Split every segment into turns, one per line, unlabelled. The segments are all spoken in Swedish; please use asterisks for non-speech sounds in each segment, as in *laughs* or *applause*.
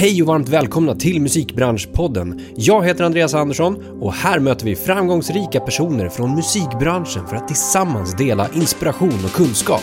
Hej och varmt välkomna till Musikbranschpodden. Jag heter Andreas Andersson och här möter vi framgångsrika personer från musikbranschen för att tillsammans dela inspiration och kunskap.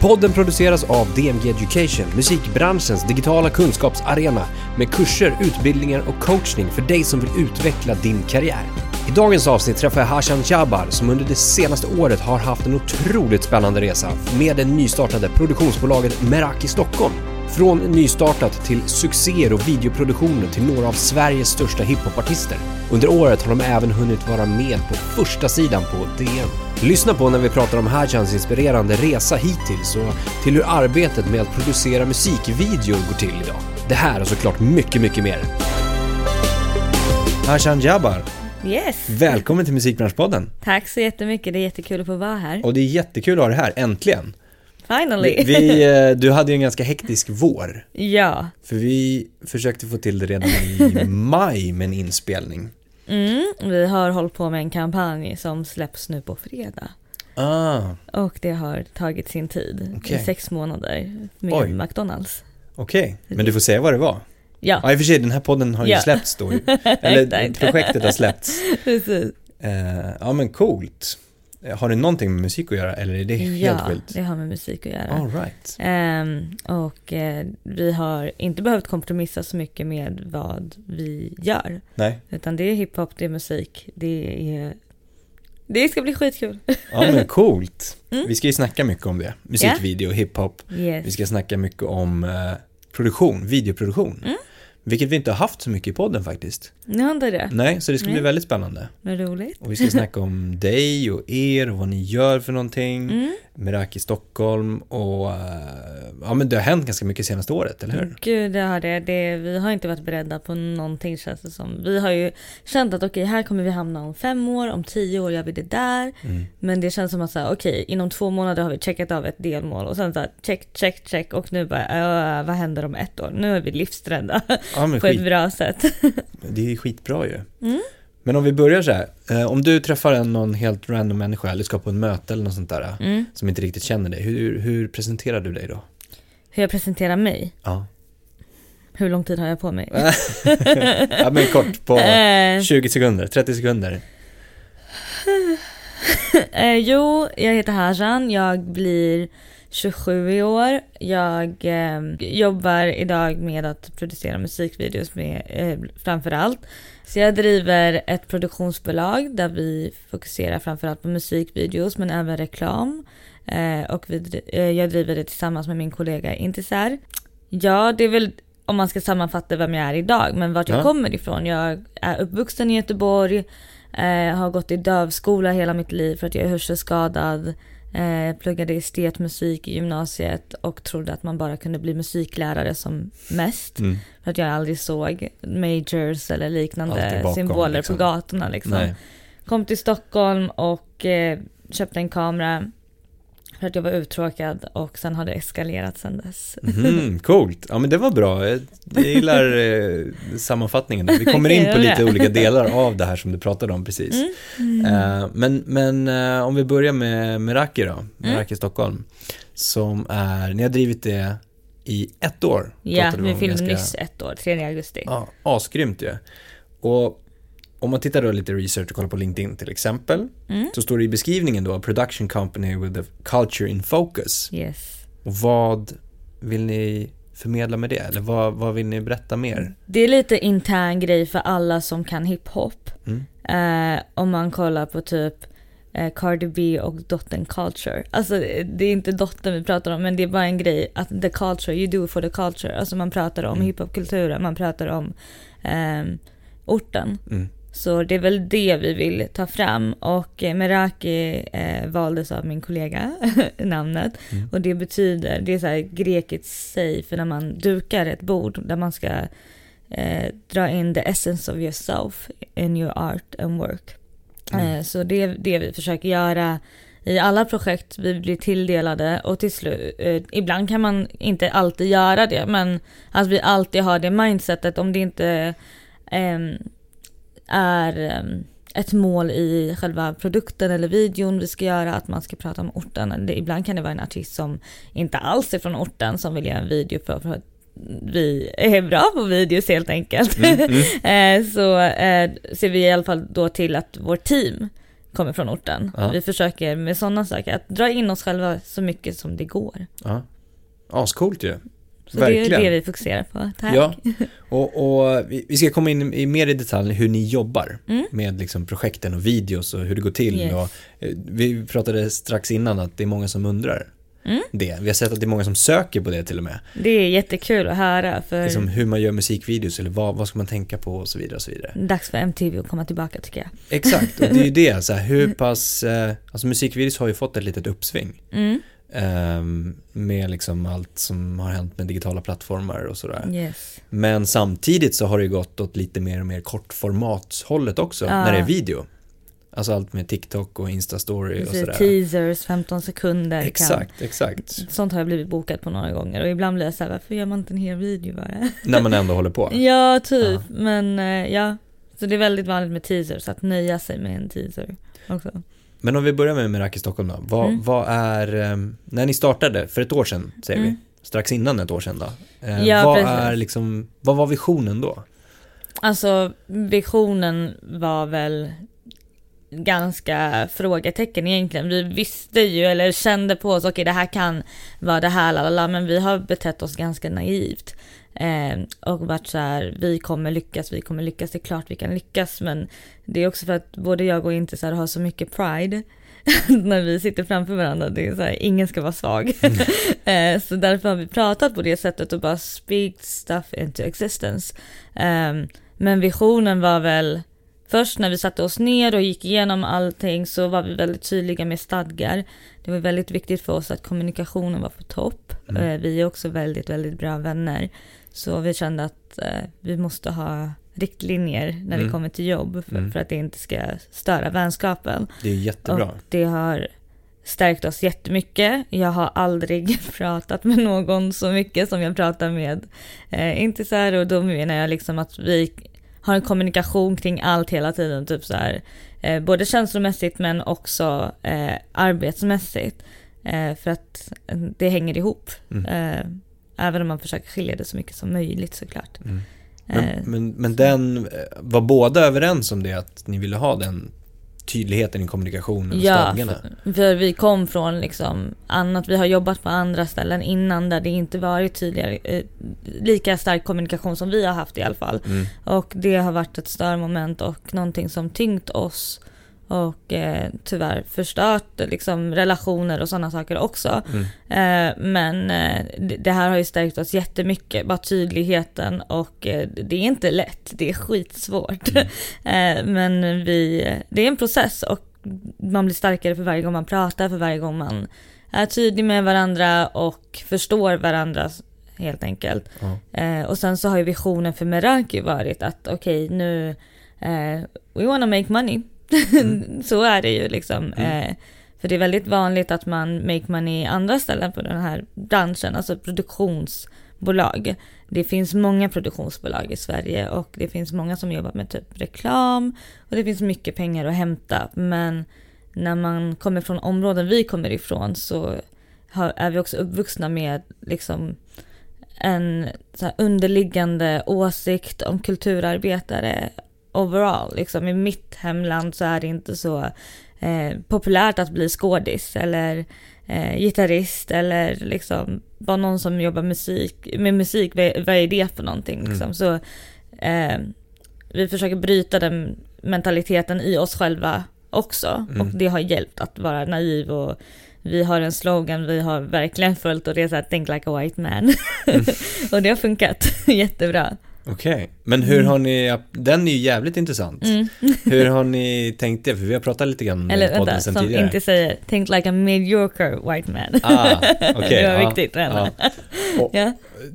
Podden produceras av DMG Education, musikbranschens digitala kunskapsarena med kurser, utbildningar och coachning för dig som vill utveckla din karriär. I dagens avsnitt träffar jag Hashan Jabbar som under det senaste året har haft en otroligt spännande resa med det nystartade produktionsbolaget Meraki Stockholm. Från nystartat till succéer och videoproduktioner till några av Sveriges största hiphopartister. Under året har de även hunnit vara med på första sidan på DN. Lyssna på när vi pratar om Hajans inspirerande resa hittills och till hur arbetet med att producera musikvideor går till idag. Det här och såklart mycket, mycket mer. Hashan Jabbar,
Yes.
välkommen till Musikbranschpodden.
Tack så jättemycket, det är jättekul att få vara här.
Och det är jättekul att ha dig här, äntligen.
Finally.
Vi, eh, du hade ju en ganska hektisk vår.
ja.
För vi försökte få till det redan i maj med en inspelning.
Mm, vi har hållit på med en kampanj som släpps nu på fredag.
Ah,
Och det har tagit sin tid,
Okej.
i sex månader, med
Oj.
McDonalds.
okej. Men du får säga vad det var.
Ja,
Ja, i och för sig, den här podden har ju
Ja.
släppts då. *laughs* Eller projektet har släppts. *laughs*
precis.
Eh, ja, men coolt. Har det någonting med musik att göra eller är det helt
Ja,
skilt?
det har med musik att göra.
All right.
Ehm, och eh, vi har inte behövt kompromissa så mycket med vad vi gör.
Nej,
Utan det är hiphop, det är musik, det är... Det ska bli skitkul.
ja men *laughs* coolt.
Mm.
Vi ska ju snacka mycket om det. Musikvideo, hiphop.
Yes.
Vi ska snacka mycket om eh, produktion, videoproduktion.
Mm.
Vilket vi inte har haft så mycket i podden faktiskt.
Ni har inte det?
Nej, så det ska bli
Nej.
väldigt spännande.
Vad roligt.
Och vi ska snacka om *laughs* dig och er och vad ni gör för någonting.
Mm.
Meraki Stockholm och eh, ja men det har hänt ganska mycket senaste året, eller hur?
Gud, det har det. det. Vi har inte varit beredda på någonting känns det som. Vi har ju känt att okej, här kommer vi hamna om fem år, om tio år gör vi det där.
Mm.
Men det känns som att okej, inom två månader har vi checkat av ett delmål och sen så här, check, check, check och nu bara, äh, vad händer om ett år? Nu är vi livsrädda
Ja *laughs*
på ett
skit,
bra sätt.
det är skitbra ju.
Mm.
Men om vi börjar så här, eh, om du träffar en, någon helt random människa eller ska på en möte eller något sånt där
Mm.
som inte riktigt känner dig, hur, hur presenterar du dig då?
Hur jag presenterar mig?
Ja.
Hur lång tid har jag på mig? *laughs*
ja men kort, på *laughs*
Eh,
20 sekunder, 30 sekunder. *laughs*
Eh, jo, jag heter Hajan. Jag blir 27 i år. Jag eh, jobbar idag med att producera musikvideos med, eh, framför allt. Så jag driver ett produktionsbolag där vi fokuserar framförallt på musikvideos men även reklam. Eh, och vi, eh, jag driver det tillsammans med min kollega Intisar. Ja, det är väl om man ska sammanfatta vem jag är idag, men vart jag
Ja.
kommer ifrån. Jag är uppvuxen i Göteborg, eh, har gått i dövskola hela mitt liv för att jag är hörselskadad. Eh, pluggade estetmusik i gymnasiet och trodde att man bara kunde bli musiklärare som mest.
Mm.
För att jag aldrig såg majors eller liknande
bakom,
symboler
liksom.
på gatorna liksom.
Nej.
Kom till Stockholm och eh, köpte en kamera för att jag var uttråkad och sen har det eskalerat sen dess.
Mhm, *laughs* coolt, ja men det var bra. Jag gillar eh, sammanfattningen. där. Vi kommer in på lite
ja.
olika delar av det här som du pratade om precis.
Mm.
Eh, men men eh, om vi börjar med Meraki då, Meraki Stockholm. Som är, ni har drivit det i ett år.
Ja, vi fyllde
ganska-
nyss ett år, 3 augusti.
Ja, asgrymt ju. Och om man tittar då lite research och kollar på LinkedIn till exempel.
Mm.
Så står det i beskrivningen då, production company with the culture in focus.
Yes.
Och vad vill ni förmedla med det? Eller vad, vad vill ni berätta mer?
Det är lite intern grej för alla som kan hiphop.
Mm.
Eh, om man kollar på typ eh, Cardi B och dottern culture. Alltså det är inte dottern vi pratar om men det är bara en grej att the culture, you do for the culture. Alltså man pratar om
Mm.
hiphopkulturen, man pratar om ehm, orten.
Mm.
Så det är väl det vi vill ta fram och eh, Meraki eh, valdes av min kollega, *laughs* namnet.
Mm.
Och det betyder, det är så här grekiskt säg för när man dukar ett bord där man ska eh, dra in the essence of yourself in your art and work.
Mm.
Eh, så det är det vi försöker göra i alla projekt vi blir tilldelade och till slut, eh, ibland kan man inte alltid göra det men att vi alltid har det mindsetet om det inte ehm, är ehm, ett mål i själva produkten eller videon vi ska göra, att man ska prata om orten. Ibland kan det vara en artist som inte alls är från orten som vill göra en video för, för att vi är bra på videos helt enkelt.
Mm, mm. *laughs*
Eh, så eh, ser vi i alla fall då till att vårt team kommer från orten.
Ja.
Vi försöker med sådana saker, att dra in oss själva så mycket som det går.
Ja. Ascoolt ju.
Så det är
Verkligen.
det vi fokuserar på. Tack.
Ja, *laughs* och, och vi vi ska komma in i mer i detalj hur ni jobbar
Mm.
med liksom projekten och videos och hur det går till.
Yes.
Och, eh, vi pratade strax innan att det är många som undrar
Mm.
det. Vi har sett att det är många som söker på det till och med.
Det är jättekul att höra för
Liksom hur man gör musikvideos eller vad, vad ska man tänka på och så vidare. Och så vidare.
dags för MTV att komma tillbaka tycker jag.
Exakt, och det är ju *laughs* det. Så här, hur pass, eh, alltså musikvideos har ju fått ett litet uppsving.
Mm.
Ehm, med liksom allt som har hänt med digitala plattformar och sådär.
Yes.
Men samtidigt så har det gått åt lite mer och mer kortformatshållet också
Ja.
när det är video. Alltså allt med TikTok och Instastory och sådär.
teasers, 15 sekunder. Kan.
Exakt, exakt.
Sånt har jag blivit bokad på några gånger och ibland blir jag såhär, varför gör man inte en hel video bara? *laughs*
När man ändå håller på.
ja, typ.
Ja.
Men eh, ja, så det är väldigt vanligt med teasers, att nöja sig med en teaser också.
Men om vi börjar med Merak i Stockholm då. Vad,
Mm.
vad är, ehm, när ni startade för ett år sedan säger
Mm.
vi, strax innan ett år sedan då. Eh,
Ja,
vad
precis.
är liksom, vad var visionen då?
Alltså visionen var väl ganska frågetecken egentligen. Vi visste ju eller kände på oss, okej det här kan vara det här, lalala, men vi har betett oss ganska naivt. Eh, och varit så här, vi kommer lyckas, vi kommer lyckas, det är klart vi kan lyckas, men det är också för att både jag och inte så här, har så mycket pride *laughs* när vi sitter framför varandra. Det är så här, ingen ska vara svag. *laughs* eh, så därför har vi pratat på det sättet och bara speak stuff into existence. Ehm, men visionen var väl Först när vi satte oss ner och gick igenom allting så var vi väldigt tydliga med stadgar. Det var väldigt viktigt för oss att kommunikationen var på topp.
Mm.
Eh, Vi är också väldigt, väldigt bra vänner. Så vi kände att eh, vi måste ha riktlinjer när vi
Mm.
kommer till jobb för,
Mm.
för att det inte ska störa vänskapen.
Det är jättebra.
Och det har stärkt oss jättemycket. Jag har aldrig *laughs* pratat med någon så mycket som jag pratar med eh, Intisar och då menar jag liksom att vi har en kommunikation kring allt hela tiden, typ så här, eh, både känslomässigt men också eh, arbetsmässigt. Eh, för att eh, det hänger ihop.
Mm.
Även om man försöker skilja det så mycket som möjligt såklart.
Mm.
Eh,
Men, men, men den, eh, var båda överens om det att ni ville ha den tydligheten i kommunikationen och
Ja,
stadgarna?
för, för vi kom från liksom annat, vi har jobbat på andra ställen innan där det inte varit tydligare, eh, lika stark kommunikation som vi har haft i alla fall.
Mm.
Och det har varit ett störmoment och någonting som tyngt oss och eh, tyvärr förstört liksom, relationer och sådana saker också.
Mm.
Eh, men eh, det, här har ju stärkt oss jättemycket, bara tydligheten och eh, det är inte lätt, det är skitsvårt.
Mm. *laughs*
eh, men vi, det är en process och man blir starkare för varje gång man pratar, för varje gång man är tydlig med varandra och förstår varandra helt enkelt. Eh, och sen så har ju visionen för Meraki varit att okej nu, eh, we wanna make money. *laughs* så är det ju liksom.
Mm.
Eh, för det är väldigt vanligt att man make money i andra ställen på den här branschen, alltså produktionsbolag. Det finns många produktionsbolag i Sverige och det finns många som jobbar med typ reklam och det finns mycket pengar att hämta. Men när man kommer från områden vi kommer ifrån så är vi också uppvuxna med liksom en underliggande åsikt om kulturarbetare overall. Liksom, I mitt hemland så är det inte så eh, populärt att bli skådis eller eh, gitarrist eller liksom vara någon som jobbar musik, med musik. Vad, vad är det för någonting? Liksom?
Mm.
Så eh, vi försöker bryta den mentaliteten i oss själva också.
Mm.
Och det har hjälpt att vara naiv och vi har en slogan vi har verkligen följt och det är så här think like a white man. *laughs* och det har funkat *laughs* jättebra.
Okej, men hur
Mm.
har ni, den är ju jävligt intressant.
Mm. *laughs*
Hur har ni tänkt det? För vi har pratat lite grann
Eller
i podden
vänta,
sen
som
tidigare.
inte säger think like a mediocre white man.
Ah, *laughs* okej.
det var
ja,
viktigt
ja. *laughs* Och,
Ja.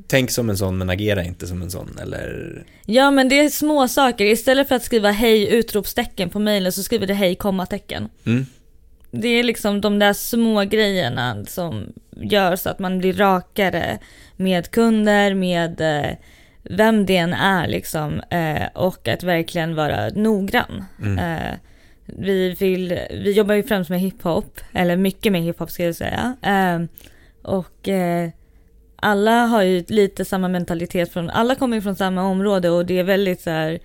Tänk som en sån men agera inte som en sån eller?
ja men det är små saker. Istället för att skriva hej utropstecken på mejlen så skriver du hej kommatecken.
Mm.
Det är liksom de där små grejerna som gör så att man blir rakare med kunder, med eh, vem det än är liksom. Eh, och att verkligen vara noggrann.
Mm.
Eh, vi, vill, vi jobbar ju främst med hiphop, eller mycket med hiphop ska jag säga. Eh, och eh, alla har ju lite samma mentalitet från, alla kommer ju från samma område och det är väldigt så här,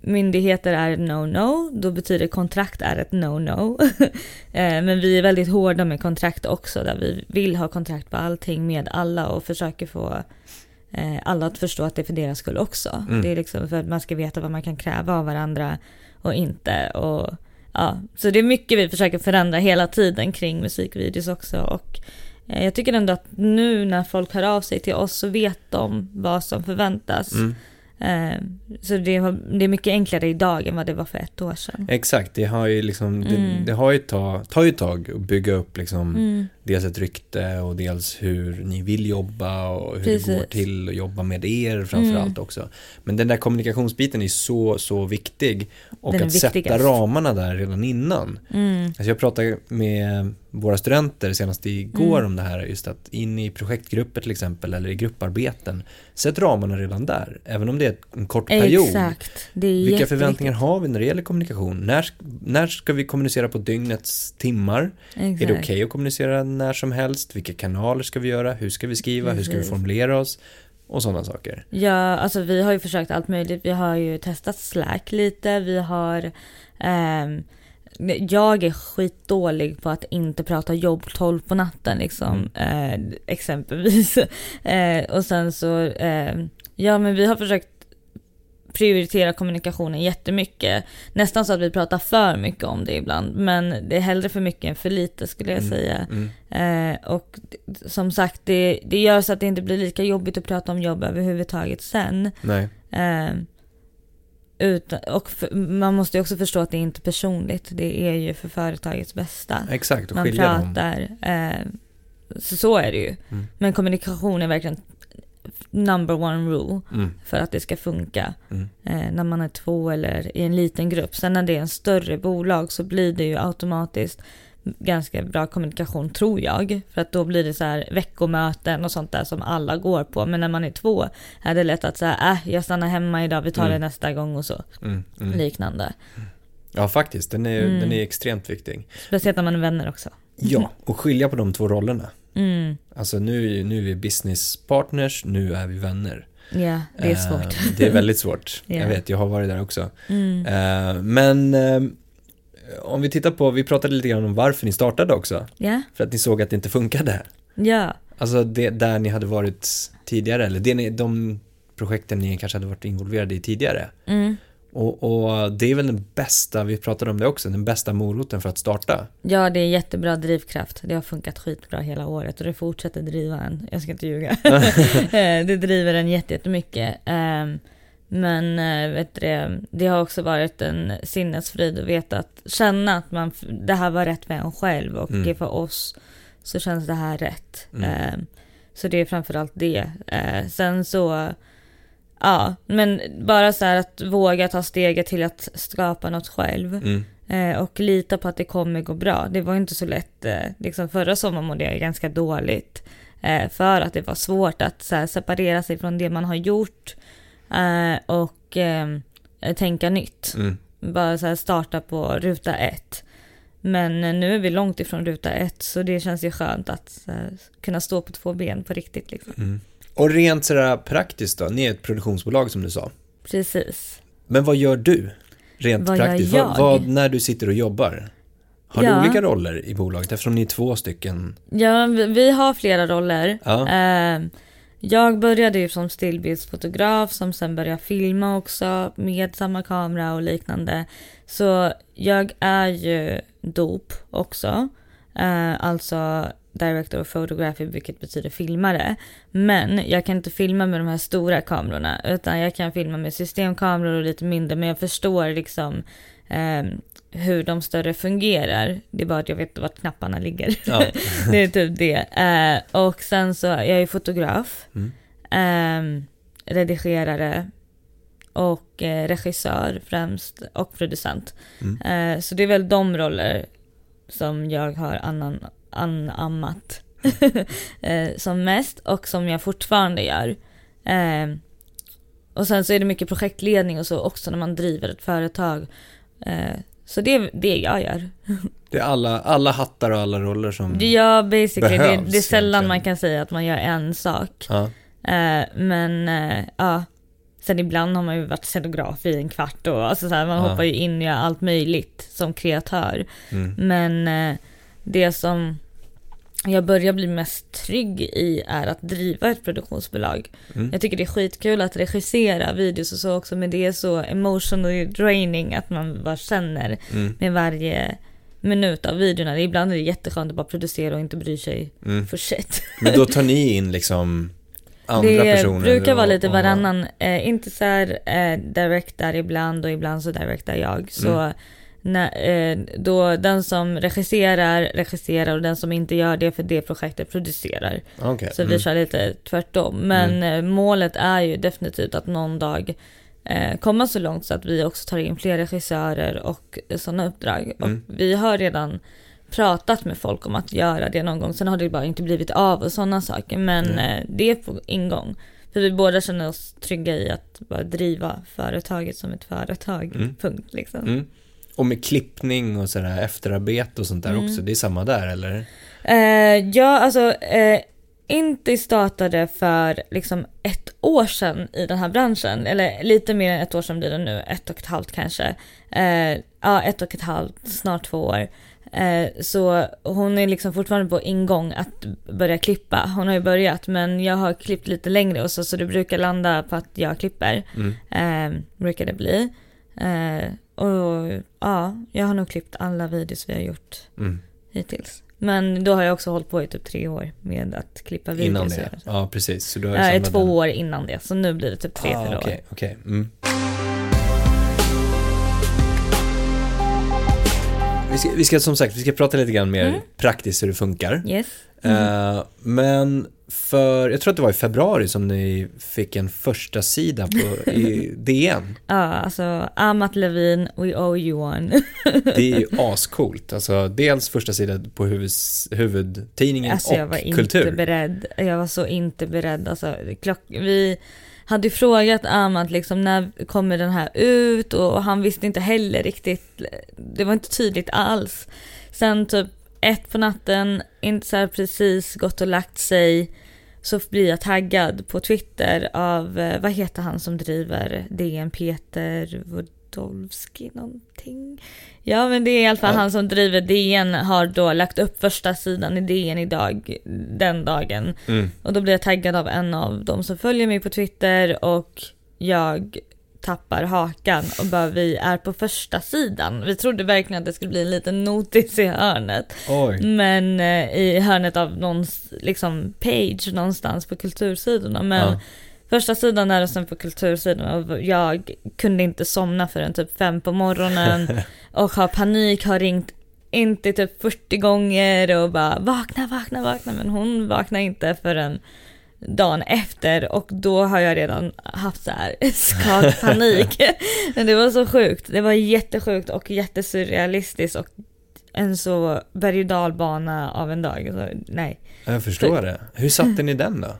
myndigheter är no-no, då betyder kontrakt är ett no-no. *laughs* men vi är väldigt hårda med kontrakt också, där vi vill ha kontrakt på allting med alla och försöker få alla att förstå att det är för deras skull också.
Mm.
Det är liksom för att man ska veta vad man kan kräva av varandra och inte. Och, ja, så det är mycket vi försöker förändra hela tiden kring musikvideos också. Och eh, jag tycker ändå att nu när folk hör av sig till oss så vet de vad som förväntas.
Mm.
Eh, så det, det är mycket enklare idag än vad det var för ett år sedan.
Exakt, det har ju liksom, det,
Mm.
det har ju ta, tar ju ett tag att bygga upp liksom
Mm.
Dels ett rykte och dels hur ni vill jobba och hur
Precis.
det går till att jobba med er framförallt
Mm.
också. Men den där kommunikationsbiten är så, så viktig och
Den
att sätta ramarna där redan innan.
Mm.
Alltså jag pratade med våra studenter senast igår
Mm.
om det här, just att in i projektgrupper till exempel eller i grupparbeten, sätt ramarna redan där, även om det är en kort period.
Exakt. Det är
Vilka förväntningar har vi när det gäller kommunikation? När, när ska vi kommunicera på dygnets timmar?
Exakt.
Är det okej att kommunicera när som helst? Vilka kanaler ska vi göra? Hur ska vi skriva? Hur ska vi
Precis.
formulera oss? Och sådana saker.
Ja, alltså vi har ju försökt allt möjligt. Vi har ju testat Slack lite. Vi har... ehm, jag är skitdålig på att inte prata jobb 12 på natten liksom. Eh, exempelvis. *laughs* Eh, och sen så... Eh, ja, men vi har försökt prioritera kommunikationen jättemycket. Nästan så att vi pratar för mycket om det ibland. Men det är hellre för mycket än för lite skulle jag
Mm,
säga.
Mm.
Eh, och som sagt, det, det gör så att det inte blir lika jobbigt att prata om jobb överhuvudtaget sen.
Nej.
Eh, utan, och för, man måste ju också förstå att det är inte personligt. Det är ju för företagets bästa.
Exakt, och
Man
skilja dem.
Eh, så, så är det ju.
Mm.
Men kommunikation är verkligen number one rule
Mm.
för att det ska funka.
Mm.
Eh, när man är två eller i en liten grupp. Sen när det är en större bolag så blir det ju automatiskt ganska bra kommunikation tror jag. För att då blir det så här veckomöten och sånt där som alla går på. Men när man är två är det lätt att säga äh, jag stannar hemma idag, vi tar
Mm.
det nästa gång och så.
Mm. Mm.
Liknande.
Ja, faktiskt. Den är,
Mm.
den är extremt viktig.
Speciellt när man är vänner också.
Ja, och skilja på de två rollerna.
Mm.
Alltså nu, nu är vi business partners, nu är vi vänner.
Ja, det är
Eh,
svårt.
Det är väldigt svårt. *laughs*
Ja.
Jag vet, jag har varit där också.
Mm.
Eh, Men eh, om vi tittar på, vi pratade lite grann om varför ni startade också.
Ja,
För att ni såg att det inte funkade.
ja.
Alltså det, där ni hade varit tidigare, eller det ni, de projekten ni kanske hade varit involverade i tidigare.
Mm.
Och, och det är väl den bästa, vi pratade om det också, den bästa moroten för att starta.
Ja, det är jättebra drivkraft. Det har funkat skitbra hela året och det fortsätter driva en. Jag ska inte ljuga. *laughs* *laughs* Det driver en jätte- jättemycket. Ehm, Men eh, vet du, det, har också varit en sinnesfrid att veta att känna att man, det här var rätt med en själv och
Mm.
för oss så känns det här rätt.
Mm.
Ehm, Så det är framförallt det. Eh, Sen så, ja, men bara så här att våga ta steget till att skapa något själv.
Mm.
Eh, och lita på att det kommer gå bra. Det var inte så lätt. Eh, liksom förra sommaren mådde jag ganska dåligt. Eh, för att det var svårt att här, separera sig från det man har gjort. Och tänka nytt.
Mm.
Bara så här, starta på ruta ett. Men nu är vi långt ifrån ruta ett. Så det känns ju skönt att här, kunna stå på två ben på riktigt. Liksom.
Mm. Och rent sådär praktiskt då, ni är ett produktionsbolag som du sa.
Precis.
Men vad gör du? Rent
Vad
praktiskt. Vad, vad, när du sitter och jobbar? Har
Ja.
du olika roller i bolaget eftersom ni är två stycken?
Ja, vi, vi har flera roller.
Ja.
Eh, jag började ju som stillbildsfotograf som sen började filma också med samma kamera och liknande. Så jag är ju dop också. Eh, alltså director of photography vilket betyder filmare. Men jag kan inte filma med de här stora kamerorna utan jag kan filma med systemkameror och lite mindre men jag förstår liksom eh, hur de större fungerar. Det är bara att jag vet vart knapparna ligger.
Ja. *laughs*
det är typ det. Eh, och sen så, jag är fotograf,
Mm.
eh, redigerare och eh, regissör främst och producent.
Mm.
Eh, så det är väl de roller som jag har annan, anammat *laughs* eh, som mest och som jag fortfarande gör. Eh, och sen så är det mycket projektledning och så också när man driver ett företag. Eh, Så det är det jag gör. *laughs*
Det är alla, alla hattar och alla roller som...
Ja, basically. Det,
Behövs
det är sällan
egentligen.
man kan säga att man gör en sak.
Ja.
Men ja, sen ibland har man ju varit scenograf i en kvart och alltså så här, man
Ja.
hoppar ju in i allt möjligt som kreatör.
Mm.
Men det som jag börjar bli mest trygg i är att driva ett produktionsbolag.
Mm.
Jag tycker det är skitkul att regissera videos och så också men det är så emotionally draining att man bara känner
Mm.
med varje minut av videorna. Ibland är det jätteskönt att bara producera och inte bry sig
Mm.
för shit.
Men då tar ni *laughs* in liksom andra
det
personer?
brukar vara lite varannan, eh, inte så här eh, directar ibland och ibland så directar jag. Så
Mm.
När, eh, då den som regisserar, regisserar och den som inte gör det för det projektet producerar.
Okej.
Så vi
Mm.
kör lite tvärtom. Men eh, målet är ju definitivt att någon dag eh, komma så långt så att vi också tar in fler regissörer och sådana uppdrag.
Mm.
Och vi har redan pratat med folk om att göra det någon gång. Sen har det bara inte blivit av och sådana saker. Men
Mm.
eh, det är på ingång. För vi båda känner oss trygga i att bara driva företaget som ett företag.
Mm.
Punkt liksom.
Och med klippning och sådär efterarbete och sånt där
Mm.
också, det är samma där eller?
Eh, ja, alltså eh, Inti startade för liksom ett år sedan i den här branschen. Eller lite mer än ett år sedan blir det nu. Ett och ett halvt kanske. Eh, ja, ett och ett halvt, snart två år. Eh, så hon är liksom fortfarande på ingång att börja klippa. Hon har ju börjat men jag har klippt lite längre och så, så det brukar landa på att jag klipper.
Mm.
Eh, brukar det bli. Eh, och ja, jag har nog klippt alla videos vi har gjort
Mm.
hittills. Men då har jag också hållit på i typ tre år med att klippa videos.
Innan det? Ja, precis. Så du har samlat
två
den.
år innan det, så nu blir det typ tre,
ah,
fyra
Okej,
år.
okej. Mm. Vi ska, vi ska som sagt, vi ska prata lite grann mer
Mm.
praktiskt hur det funkar.
Yes. Mm.
Eh, men för, jag tror att det var i februari som ni fick en första sida på, i *laughs* DN.
Ja, alltså Amat Levin, we owe you one. *laughs*
Det är ju *laughs* ascoolt. Alltså dels första sidan på huvud, huvudtidningen
alltså jag
och
var
kultur.
inte beredd. Jag var så inte beredd. Alltså, klock, vi hade ju frågat Amat liksom när kommer den här ut och han visste inte heller riktigt. Det var inte tydligt alls. Sen typ ett på natten, inte så precis gått och lagt sig. Så blir jag taggad på Twitter av, eh, vad heter han som driver DN, Peter Wodolski någonting? Ja men det är i alla fall
Ja.
han som driver DN har då lagt upp första sidan i DN idag, den dagen.
Mm.
Och då blir jag taggad av en av dem som följer mig på Twitter och jag tappar hakan och bara vi är på första sidan. Vi trodde verkligen att det skulle bli en liten notis i hörnet.
Oj.
Men eh, i hörnet av någons liksom page någonstans på kultursidorna. Men
Ja.
första sidan är och sen på kultursidorna och jag kunde inte somna förrän typ fem på morgonen *laughs* och har panik, har ringt inte typ 40 gånger och bara vakna, vakna, vakna. Men hon vaknar inte förrän dagen efter och då har jag redan haft så här *laughs* skakpanik. *laughs* Men det var så sjukt. Det var jättesjukt och jättesurrealistiskt och en så berg och dalbana av en dag. Så, nej.
Jag förstår det. Hur satte *laughs* ni den då?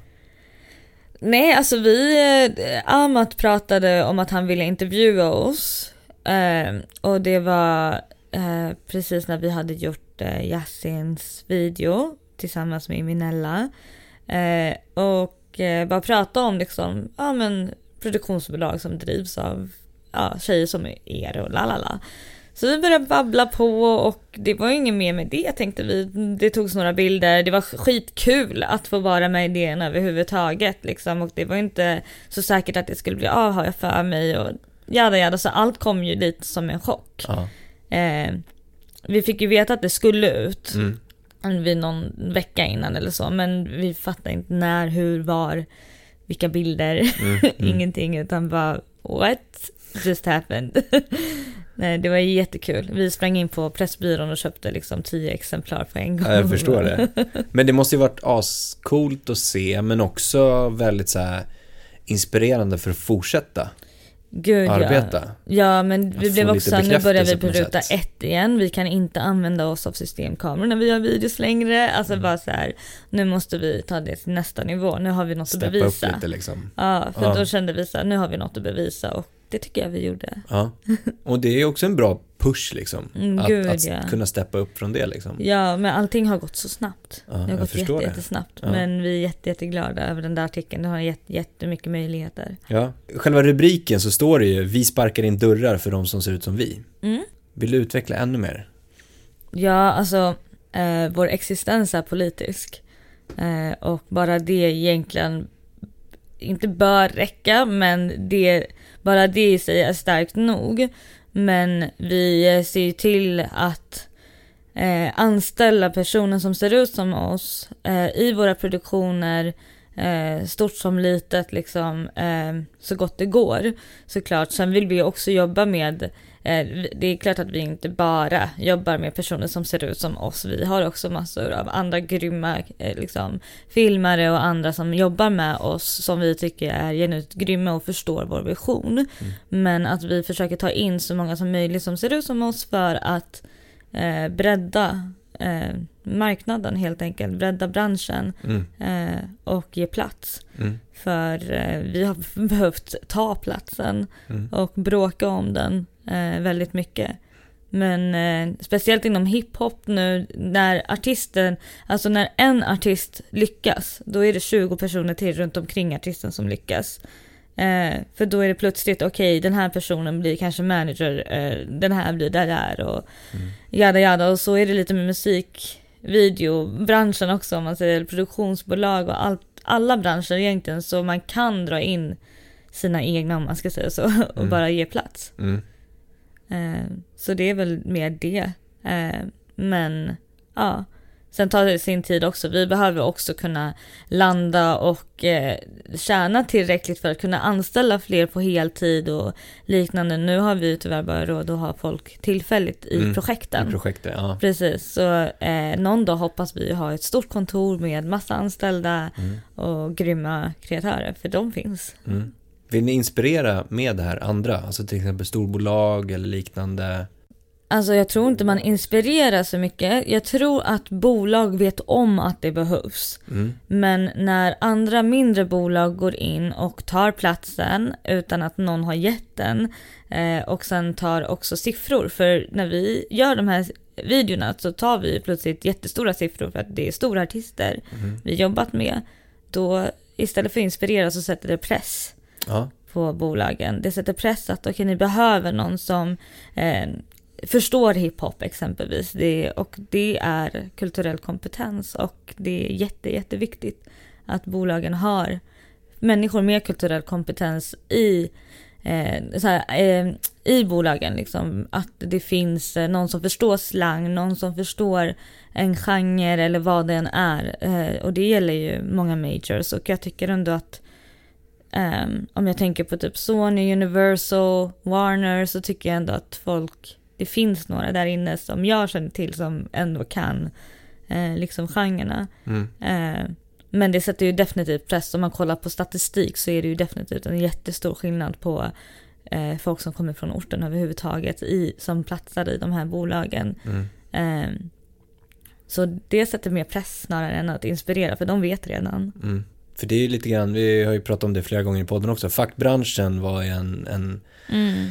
Nej, alltså vi, eh, Amat pratade om att han ville intervjua oss. Eh, och det var eh, precis när vi hade gjort eh, Yassins video tillsammans med Minella. Eh, och eh, bara prata om liksom, ja men produktionsbolag som drivs av ja, tjejer som er och lalala. Så vi började babbla på och det var ju inget mer med det tänkte vi. Det togs några bilder, det var skitkul att få vara med i DN överhuvudtaget liksom och det var inte så säkert att det skulle bli av har jag för mig och jada jada så allt kom ju lite som en chock.
Ja.
Eh, vi fick ju veta att det skulle ut
Mm.
Vid någon vecka innan eller så men vi fattade inte när, hur, var, vilka bilder,
Mm. *laughs* Mm.
ingenting utan bara what just happened. *laughs* Nej, det var jättekul. Vi sprang in på Pressbyrån och köpte liksom tio exemplar på en gång.
Ja, jag förstår det. *laughs* Men det måste ju varit ascoolt att se, men också väldigt så inspirerande för att fortsätta
Gud, ja.
arbeta.
Ja, men
Att
vi blev också, nu börjar vi på ruta
sätt.
ett igen. Vi kan inte använda oss av systemkameror när vi gör videos längre. Alltså
Mm.
bara så här, nu måste vi ta det till nästa nivå. Nu har vi något
Steppa
att
upp
bevisa.
lite liksom.
Ja, för
Ja.
då kände vi så här, nu har vi något att bevisa och det tycker jag vi gjorde.
Ja. Och det är också en bra push liksom.
Mm,
att
gud,
att
ja.
kunna steppa upp från det liksom.
Ja, men allting har gått så snabbt.
Ja,
det har
jag
gått jätte,
det.
jättesnabbt.
Ja.
Men vi är jätte, jätteglada över den där artikeln. Det har gett jättemycket möjligheter.
Ja. Själva rubriken så står det ju Vi sparkar in dörrar för de som ser ut som vi.
Mm.
Vill du utveckla ännu mer?
Ja, alltså eh, vår existens är politisk. Eh, och bara det egentligen inte bör räcka, men det, bara det i sig är starkt nog. Men vi eh, ser ju till att eh, anställa personer som ser ut som oss eh, i våra produktioner, eh, stort som litet, liksom, eh, så gott det går. Såklart. Sen vill vi också jobba med Eh, det är klart att vi inte bara jobbar med personer som ser ut som oss. Vi har också massor av andra grymma eh, liksom, filmare och andra som jobbar med oss som vi tycker är genuint grymma och förstår vår vision. Men att vi försöker ta in så många som möjligt som ser ut som oss för att eh, bredda eh, marknaden helt enkelt, bredda branschen
Mm.
eh, och ge plats.
Mm.
För eh, vi har *laughs* behövt ta platsen
Mm.
och bråka om den eh, väldigt mycket. Men eh, speciellt inom hiphop nu när artisten, alltså när en artist lyckas, då är det 20 personer till runt omkring artisten som lyckas. Eh, för då är det plötsligt, okej den här personen blir kanske manager, eh, den här blir där där och
Mm.
jada jada och så är det lite med musik, video, branschen också om man säger produktionsbolag och allt, alla branscher egentligen så man kan dra in sina egna om man ska säga så *laughs* och
Mm.
bara ge plats.
Mm.
Eh, så det är väl mer det. Eh, men ja, sen tar det sin tid också. Vi behöver också kunna landa och eh, tjäna tillräckligt för att kunna anställa fler på heltid och liknande. Nu har vi tyvärr bara råd att ha folk tillfälligt i
Mm,
projekten.
I projektet, ja.
Precis, så eh, någon dag hoppas vi ha ett stort kontor med massa anställda
Mm.
och grymma kreatörer, för de finns.
Mm. Vill ni inspirera med det här andra? Alltså till exempel storbolag eller liknande?
Alltså jag tror inte man inspirerar så mycket. Jag tror att bolag vet om att det behövs.
Mm.
Men när andra mindre bolag går in och tar platsen utan att någon har gett den eh, och sen tar också siffror. För när vi gör de här videorna så tar vi plötsligt jättestora siffror för att det är stora artister
Mm.
vi jobbat med. Då istället för att inspirera så sätter det press
Ja.
på bolagen. Det sätter press att okej, ni behöver någon som eh, förstår hiphop exempelvis. Det, och det är kulturell kompetens och det är jätte, jätteviktigt att bolagen har människor med kulturell kompetens i, eh, så här, eh, i bolagen. Liksom. Att det finns eh, någon som förstår slang, någon som förstår en genre eller vad det än är. Eh, och det gäller ju många majors och jag tycker ändå att Ehm, om jag tänker på typ Sony, Universal, Warner så tycker jag ändå att folk, det finns några där inne som jag känner till som ändå kan eh, liksom genrerna.
Mm.
Eh, men det sätter ju definitivt press, om man kollar på statistik så är det ju definitivt en jättestor skillnad på eh, folk som kommer från orten överhuvudtaget i, som platsar i de här bolagen.
Mm.
Eh, så det sätter mer press snarare än att inspirera, för de vet redan.
Mm. För det är ju lite grann, vi har ju pratat om det flera gånger i podden också, fackbranschen var ju en, en,
Mm.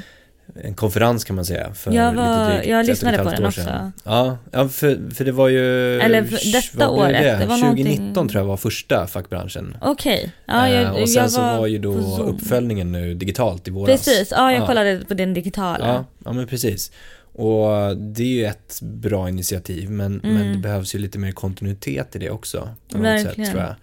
en konferens kan man säga för
Jag var-
lite drygt
jag lyssnade på den också.
sedan. Ja, ja för, för det var ju...
Eller detta året, det var
2019
någonting-
tror jag var första fackbranschen.
Okej. Ja, jag,
Eh, och sen
jag
så var ju
på
då uppföljningen nu digitalt i våras.
Precis, ja jag
Ja.
kollade på den digitala.
Ja, ja men precis. Och det är ju ett bra initiativ men,
Mm.
men det behövs ju lite mer kontinuitet i det också. På något
Verkligen.
sätt tror jag.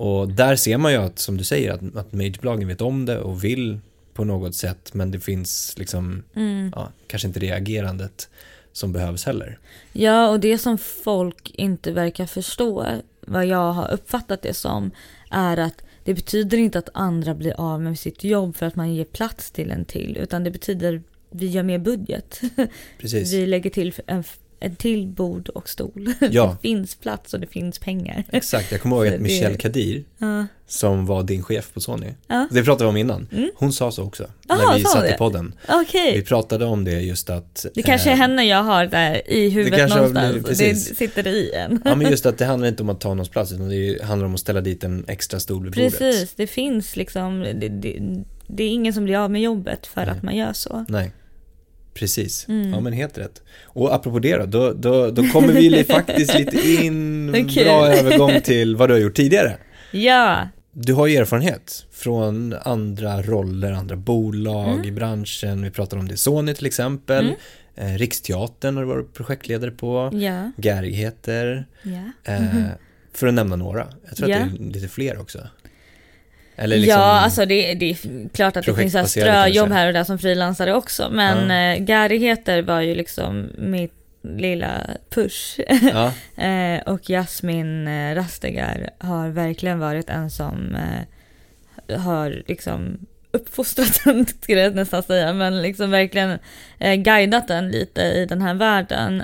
Och där ser man ju att, som du säger, att, att majorbolagen vet om det och vill på något sätt men det finns liksom,
Mm.
ja, kanske inte det agerandet som behövs heller.
Ja, och det som folk inte verkar förstå, vad jag har uppfattat det som, är att det betyder inte att andra blir av med sitt jobb för att man ger plats till en till, utan det betyder vi gör mer budget. *laughs*
Precis.
Vi lägger till en, en till bord och stol. *laughs*
Ja.
Det finns plats och det finns pengar.
Exakt, jag kommer ihåg *laughs* att
det-
Michelle Kadir,
Ja.
som var din chef på Sony,
Ja.
det pratade vi om innan,
Mm.
hon sa så också.
Aha,
när vi
sa
satt
det?
i podden.
Okej.
Vi pratade om det just att
Det kanske är
eh,
henne jag har där i huvudet
har
någonstans.
blivit-
och det
precis.
sitter i en.
Ja men just *laughs* att det handlar inte om att ta någons plats utan det handlar om att ställa dit en extra stol vid bordet.
Precis, det finns liksom, det, det, det är ingen som blir av med jobbet för
Nej.
att man gör så.
Nej, precis.
Mm.
Ja men helt rätt. Och apropå det då, då, då, då kommer vi *laughs* faktiskt lite in,
kul.
bra övergång till vad du har gjort tidigare.
Ja,
Du har ju erfarenhet från andra roller, andra bolag
Mm.
i branschen. Vi pratar om det Sony till exempel.
Mm.
Eh, Riksteatern har du varit projektledare på.
ja,
Gärigheter.
ja.
Eh, För att nämna några. Jag tror
Ja.
att det är lite fler också. Liksom,
ja, alltså det, det är klart att det finns här ströjobb här och där som frilansare också. Men
Ja.
eh, Gärigheter var ju liksom mitt lilla push.
Ja, *laughs*
Eh, och Jasmin eh, Rastegar har verkligen varit en som eh, har liksom uppfostrat *laughs* den, skulle jag nästan säga, men liksom verkligen guidat den lite i den här världen.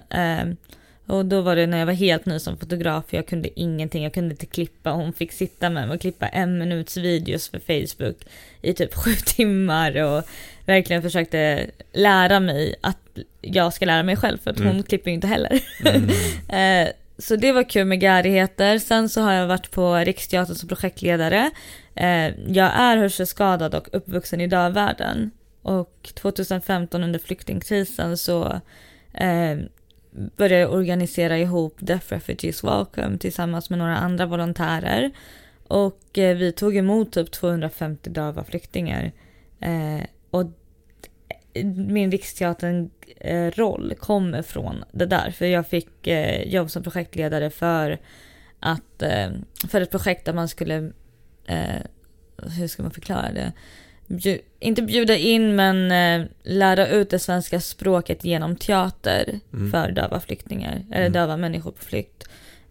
Och då var det när jag var helt ny som fotograf, jag kunde ingenting, jag kunde inte klippa, hon fick sitta med mig och klippa en minuts videos för Facebook i typ *laughs* sju timmar och verkligen försökte lära mig att jag ska lära mig själv för att
Mm.
hon klipper ju inte heller.
mm, *laughs*
Eh, så det var kul med gärigheter. Sen så har jag varit på Riksteatern som projektledare. Eh, jag är hörselskadad och uppvuxen i dövvärlden. Och 2015 under flyktingkrisen så eh, började organisera ihop Deaf Refugees Welcome tillsammans med några andra volontärer. Och eh, vi tog emot typ 250 döva flyktingar. Eh, och eh, min Riksteatern-roll eh, kommer från det där. För jag fick eh, jobb som projektledare för att eh, för ett projekt där man skulle, eh, hur ska man förklara det? Bju, inte bjuda in men eh, lära ut det svenska språket genom teater
Mm.
för döva flyktingar, eller
Mm.
döva människor på flykt.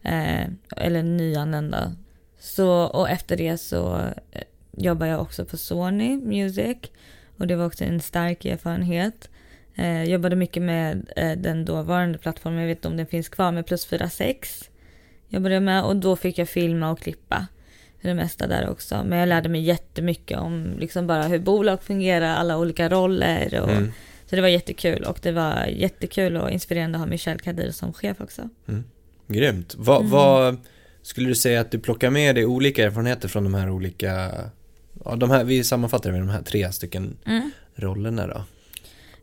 Eh, eller nyanlända. Så, och efter det så eh, jobbar jag också på Sony Music. Och det var också en stark erfarenhet. Eh, jobbade mycket med eh, den dåvarande plattformen, jag vet inte om den finns kvar, med plus 46. Jobbade jag med och då fick jag filma och klippa. Det mesta där också. Men jag lärde mig jättemycket om liksom bara hur bolag fungerar, alla olika roller. Och,
mm.
Så det var jättekul och det var jättekul och inspirerande att ha Michel Kadir som chef också.
Grymt. Vad,
Mm.
vad skulle du säga att du plockar med dig olika erfarenheter från de här olika, ja de här, vi sammanfattar det med de här tre stycken rollerna då?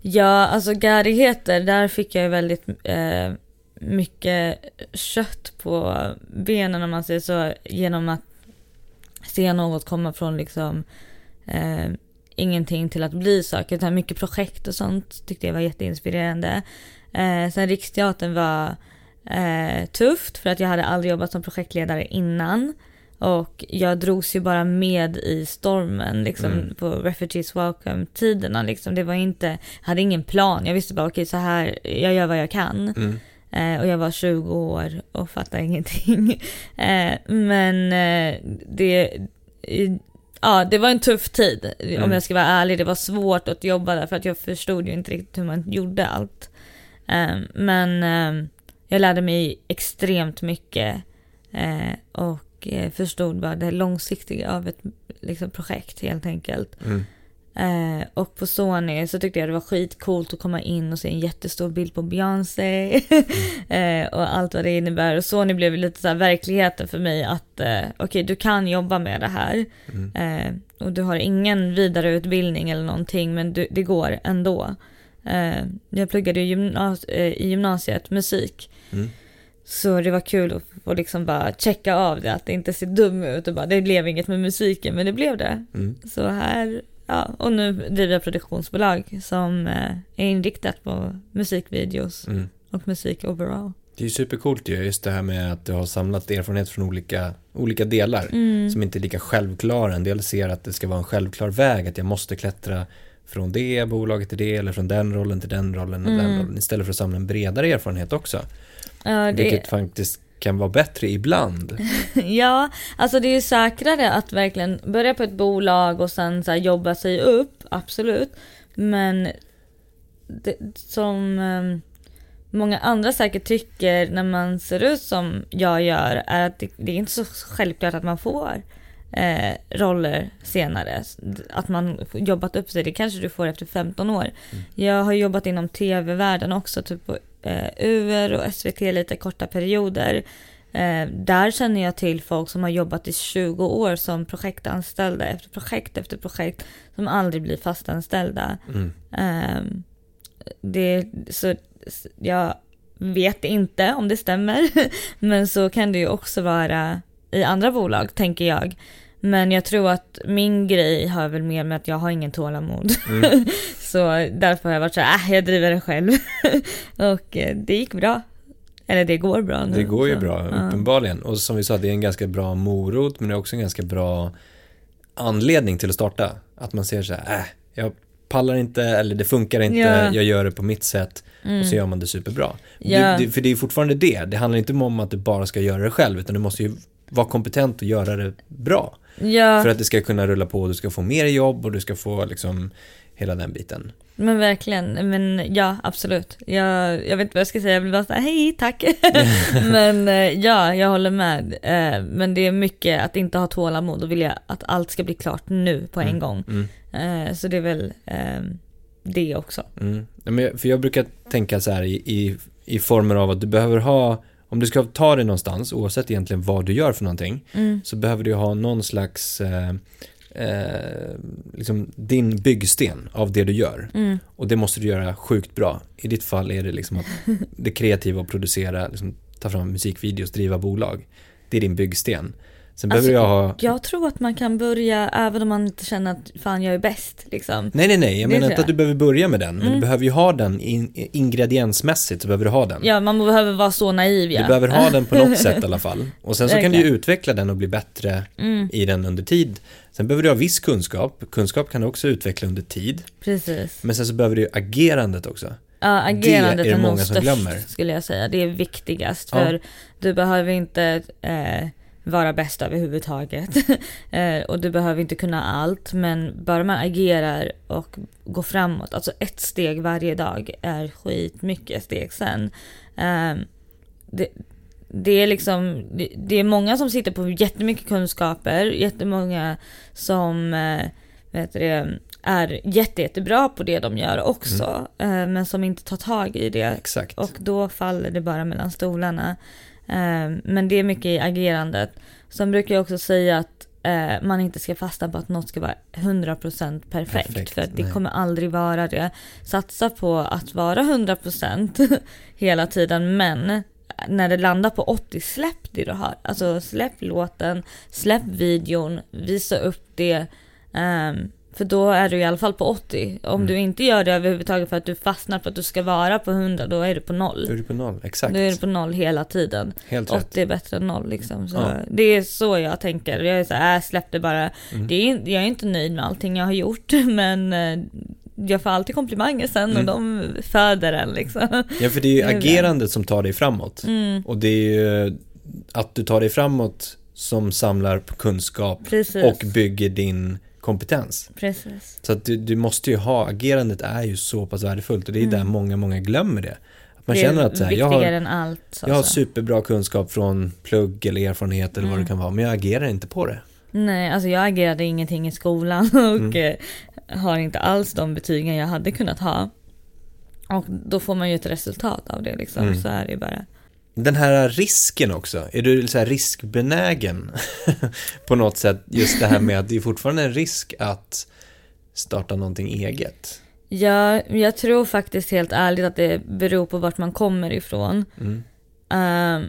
Ja, alltså gärigheter, där fick jag ju väldigt eh, mycket kött på benen om man säger så, genom att se något komma från liksom eh, ingenting till att bli saker, utan mycket projekt och sånt tyckte jag var jätteinspirerande. Eh, sen Riksteatern var eh, tufft för att jag hade aldrig jobbat som projektledare innan. Och jag drogs ju bara med i stormen liksom
Mm.
på Refugees Welcome-tiderna liksom. Det var inte, jag hade ingen plan. Jag visste bara okej så här, jag gör vad jag kan.
Mm.
Eh, och jag var 20 år och fattade ingenting. *laughs* Eh, men eh, det, ja, det var en tuff tid om
Mm.
jag ska vara ärlig. Det var svårt att jobba där för att jag förstod ju inte riktigt hur man gjorde allt. Men jag lärde mig extremt mycket och förstod bara det långsiktiga av ett liksom, projekt helt enkelt.
Mm.
Eh, och på Sony så tyckte jag det var skitcoolt att komma in och se en jättestor bild på Beyoncé. *laughs* eh, och allt vad det innebär. Och Sony blev lite så här verkligheten för mig att eh, okej du kan jobba med det här.
Mm.
Eh, och du har ingen vidareutbildning eller någonting men du, det går ändå. Eh, jag pluggade i, gymnas- eh, i gymnasiet musik.
Mm.
Så det var kul att få liksom bara checka av det, att det inte ser dum ut och bara det blev inget med musiken men det blev det.
Mm.
Så här, ja, och nu driver jag produktionsbolag som eh, är inriktat på musikvideos
Mm.
och musik overall.
Det är ju supercoolt ju, just det här med att du har samlat erfarenhet från olika, olika delar
Mm.
som inte är lika självklara. En del ser att det ska vara en självklar väg, att jag måste klättra från det bolaget till det eller från den rollen till den rollen och den
Mm.
rollen istället för att samla en bredare erfarenhet också.
Ja, det,
Vilket faktiskt kan vara bättre ibland. *laughs*
ja, alltså det är ju säkrare att verkligen börja på ett bolag och sen så här jobba sig upp, absolut. Men det, som ehm, många andra säkert tycker när man ser ut som jag gör är att det, det är inte så självklart att man får eh, roller senare. Att man jobbat upp sig, det kanske du får efter 15 år. Jag har jobbat inom tv-världen också, typ på eh, UR och SVT lite korta perioder. Eh, där känner jag till folk som har jobbat i 20 år som projektanställda efter projekt efter projekt som aldrig blir fastanställda.
Mm.
Eh, det, så jag vet inte om det stämmer, *laughs* men så kan det ju också vara i andra bolag, tänker jag. Men jag tror att min grej har väl mer med att jag har ingen tålamod.
Mm. *laughs*
så därför har jag varit så här, äh, jag driver det själv. *laughs* och eh, det gick bra. Eller det går bra nu.
Det går ju
så,
bra,
ja.
uppenbarligen. Och som vi sa, det är en ganska bra morot, men det är också en ganska bra anledning till att starta. Att man ser så här, äh, jag pallar inte, eller det funkar inte,
Ja.
jag gör det på mitt sätt. Och så gör man det superbra.
Ja.
Det, det, för det är fortfarande det, det handlar inte om att du bara ska göra det själv, utan du måste ju vara kompetent och göra det bra.
Ja,
För att det ska kunna rulla på, du ska få mer jobb och du ska få liksom hela den biten.
men verkligen. Men ja, absolut. Jag, jag vet inte vad jag ska säga, jag vill bara säga hej, tack. *laughs* *laughs* men eh, ja, jag håller med. Eh, Men det är mycket att inte ha tålamod och vilja att allt ska bli klart nu på en gång.
Mm.
Eh, Så det är väl eh, det också.
Mm. För jag brukar tänka så här i, i, i former av att du behöver ha, om du ska ta dig någonstans, oavsett egentligen vad du gör för någonting,
Mm.
så behöver du ha någon slags, eh, eh, liksom din byggsten av det du gör.
Mm.
Och det måste du göra sjukt bra. I ditt fall är det liksom att *laughs* det kreativa att producera, liksom, ta fram musikvideos, driva bolag. Det är din byggsten. Sen
Alltså,
behöver jag ha
Jag tror att man kan börja även om man inte känner att fan jag är bäst liksom.
Nej, nej, nej. Jag
Det
menar inte att du behöver börja med den, men
Mm.
du behöver ju ha den in, ingrediensmässigt så behöver du ha den.
Ja, man behöver vara så naiv ja.
Du behöver ha den på något *laughs* sätt i alla fall. Och sen så kan du ju utveckla den och bli bättre
Mm,
i den under tid. Sen behöver du ha viss kunskap. Kunskap kan du också utveckla under tid.
precis.
Men sen så behöver du ju agerandet också.
Ja, agerandet
det är
är,
det
nog
många som
störst
glömmer.
skulle jag säga. Det är viktigast
Ja.
för du behöver inte eh, vara bäst överhuvudtaget. *laughs* eh, och du behöver inte kunna allt men bara man agerar och går framåt, alltså ett steg varje dag är skitmycket steg sen. Eh, det, det är liksom, det, är många som sitter på jättemycket kunskaper, jättemånga som eh, vet det, är jätte, jättebra på det de gör också, eh, men som inte tar tag i det.
Exakt.
Och då faller det bara mellan stolarna. Eh, men det är mycket i agerandet. Sen brukar jag också säga att eh, man inte ska fastna på att något ska vara 100% perfekt.
Perfekt,
för det
nej.
kommer aldrig vara det. Satsa på att vara 100% *laughs* hela tiden men när det landar på 80, släpp det du har. Alltså släpp låten, släpp videon, visa upp det. ehm, för då är du i alla fall på 80. Om
Mm.
du inte gör det överhuvudtaget för att du fastnar för att du ska vara på 100, då är du på noll.
Då är du på noll. Exakt.
Då är du på noll hela tiden.
Helt rätt.
80 är bättre än noll liksom. Så
Ja.
Det är så jag tänker. Jag är så här, äh, släpp det bara.
Mm.
Det är, jag är inte nöjd med allting jag har gjort, *laughs* men eh, jag får alltid komplimanger sen och
Mm.
de föder en liksom.
Ja, för det är ju *laughs* agerandet som tar dig framåt.
Mm,
Och det är ju att du tar dig framåt som samlar kunskap
precis.
och bygger din kompetens.
precis.
Så att du, du måste ju ha, agerandet är ju så pass värdefullt och det är
Mm.
där många, många glömmer det. Att man
det
känner att så här, jag har,
än allt.
jag har
alltså.
superbra kunskap från plugg eller erfarenhet eller vad
Mm.
det kan vara, men jag agerar inte på det.
Nej, alltså jag agerade ingenting i skolan *laughs* och
Mm.
eh, har inte alls de betygen jag hade kunnat ha. Och då får man ju ett resultat av det liksom,
Mm.
så är det ju bara.
Den här risken också, är du så riskbenägen *laughs* på något sätt? Just det här med att det är fortfarande en risk att starta någonting eget.
Ja, jag tror faktiskt helt ärligt att det beror på vart man kommer ifrån.
Mm.
Ehm,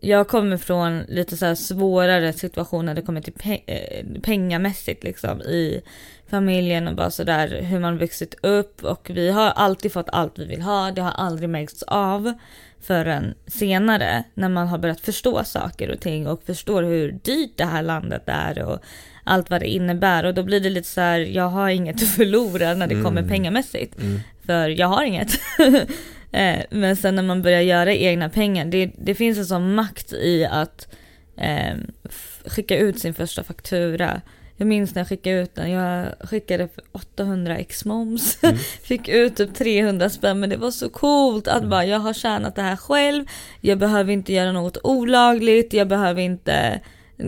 jag kommer från lite så svårare situationer när det kommer till pe- eh, pengamässigt liksom i familjen och bara sådär hur man vuxit upp och vi har alltid fått allt vi vill ha. Det har aldrig märkts av förrän senare när man har börjat förstå saker och ting och förstår hur dyrt det här landet är och allt vad det innebär och då blir det lite så här, jag har inget att förlora när det kommer
Mm.
pengamässigt.
Mm.
För jag har inget. *laughs* Eh, Men sen när man börjar göra egna pengar, det, det finns en sån makt i att eh, skicka ut sin första faktura. Jag minns när jag skickade ut den, jag skickade för 800 x moms.
Mm. *laughs*
Fick ut typ 300 spänn men det var så coolt att bara jag har tjänat det här själv. Jag behöver inte göra något olagligt, jag behöver inte...